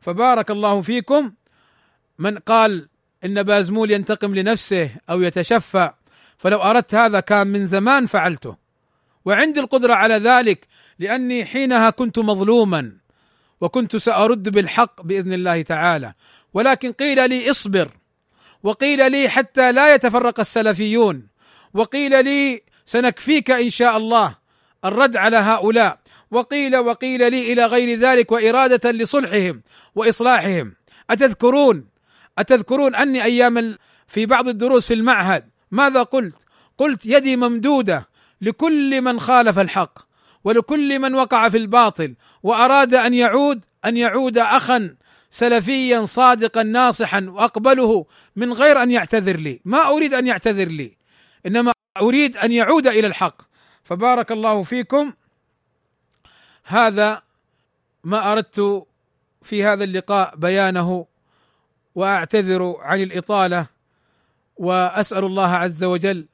فبارك الله فيكم. من قال إن بازمول ينتقم لنفسه أو يتشفى فلو أردت هذا كان من زمان فعلته. وعندي القدرة على ذلك لأني حينها كنت مظلوما وكنت سأرد بالحق بإذن الله تعالى. ولكن قيل لي اصبر وقيل لي حتى لا يتفرق السلفيون وقيل لي سنكفيك إن شاء الله الرد على هؤلاء وقيل وقيل لي إلى غير ذلك وإرادة لصلحهم وإصلاحهم أتذكرون أتذكرون أني أيام في بعض الدروس في المعهد ماذا قلت؟ قلت يدي ممدودة لكل من خالف الحق ولكل من وقع في الباطل وأراد أن يعود أن يعود اخا سلفيا صادقا ناصحا وأقبله من غير أن يعتذر لي، ما أريد أن يعتذر لي إنما أريد أن يعود إلى الحق. فبارك الله فيكم. هذا ما أردت في هذا اللقاء بيانه وأعتذر عن الإطالة وأسأل الله عز وجل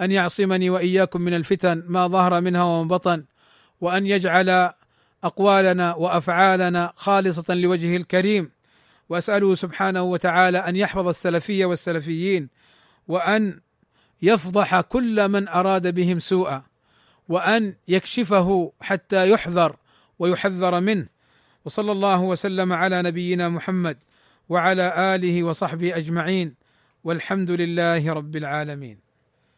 أن يعصمني وإياكم من الفتن ما ظهر منها وما بطن وأن يجعل أقوالنا وأفعالنا خالصة لوجهه الكريم. وأسأله سبحانه وتعالى أن يحفظ السلفية والسلفيين وأن يفضح كل من أراد بهم سوءا وأن يكشفه حتى يحذر ويحذر منه. وصلى الله وسلم على نبينا محمد وعلى آله وصحبه أجمعين. والحمد لله رب العالمين.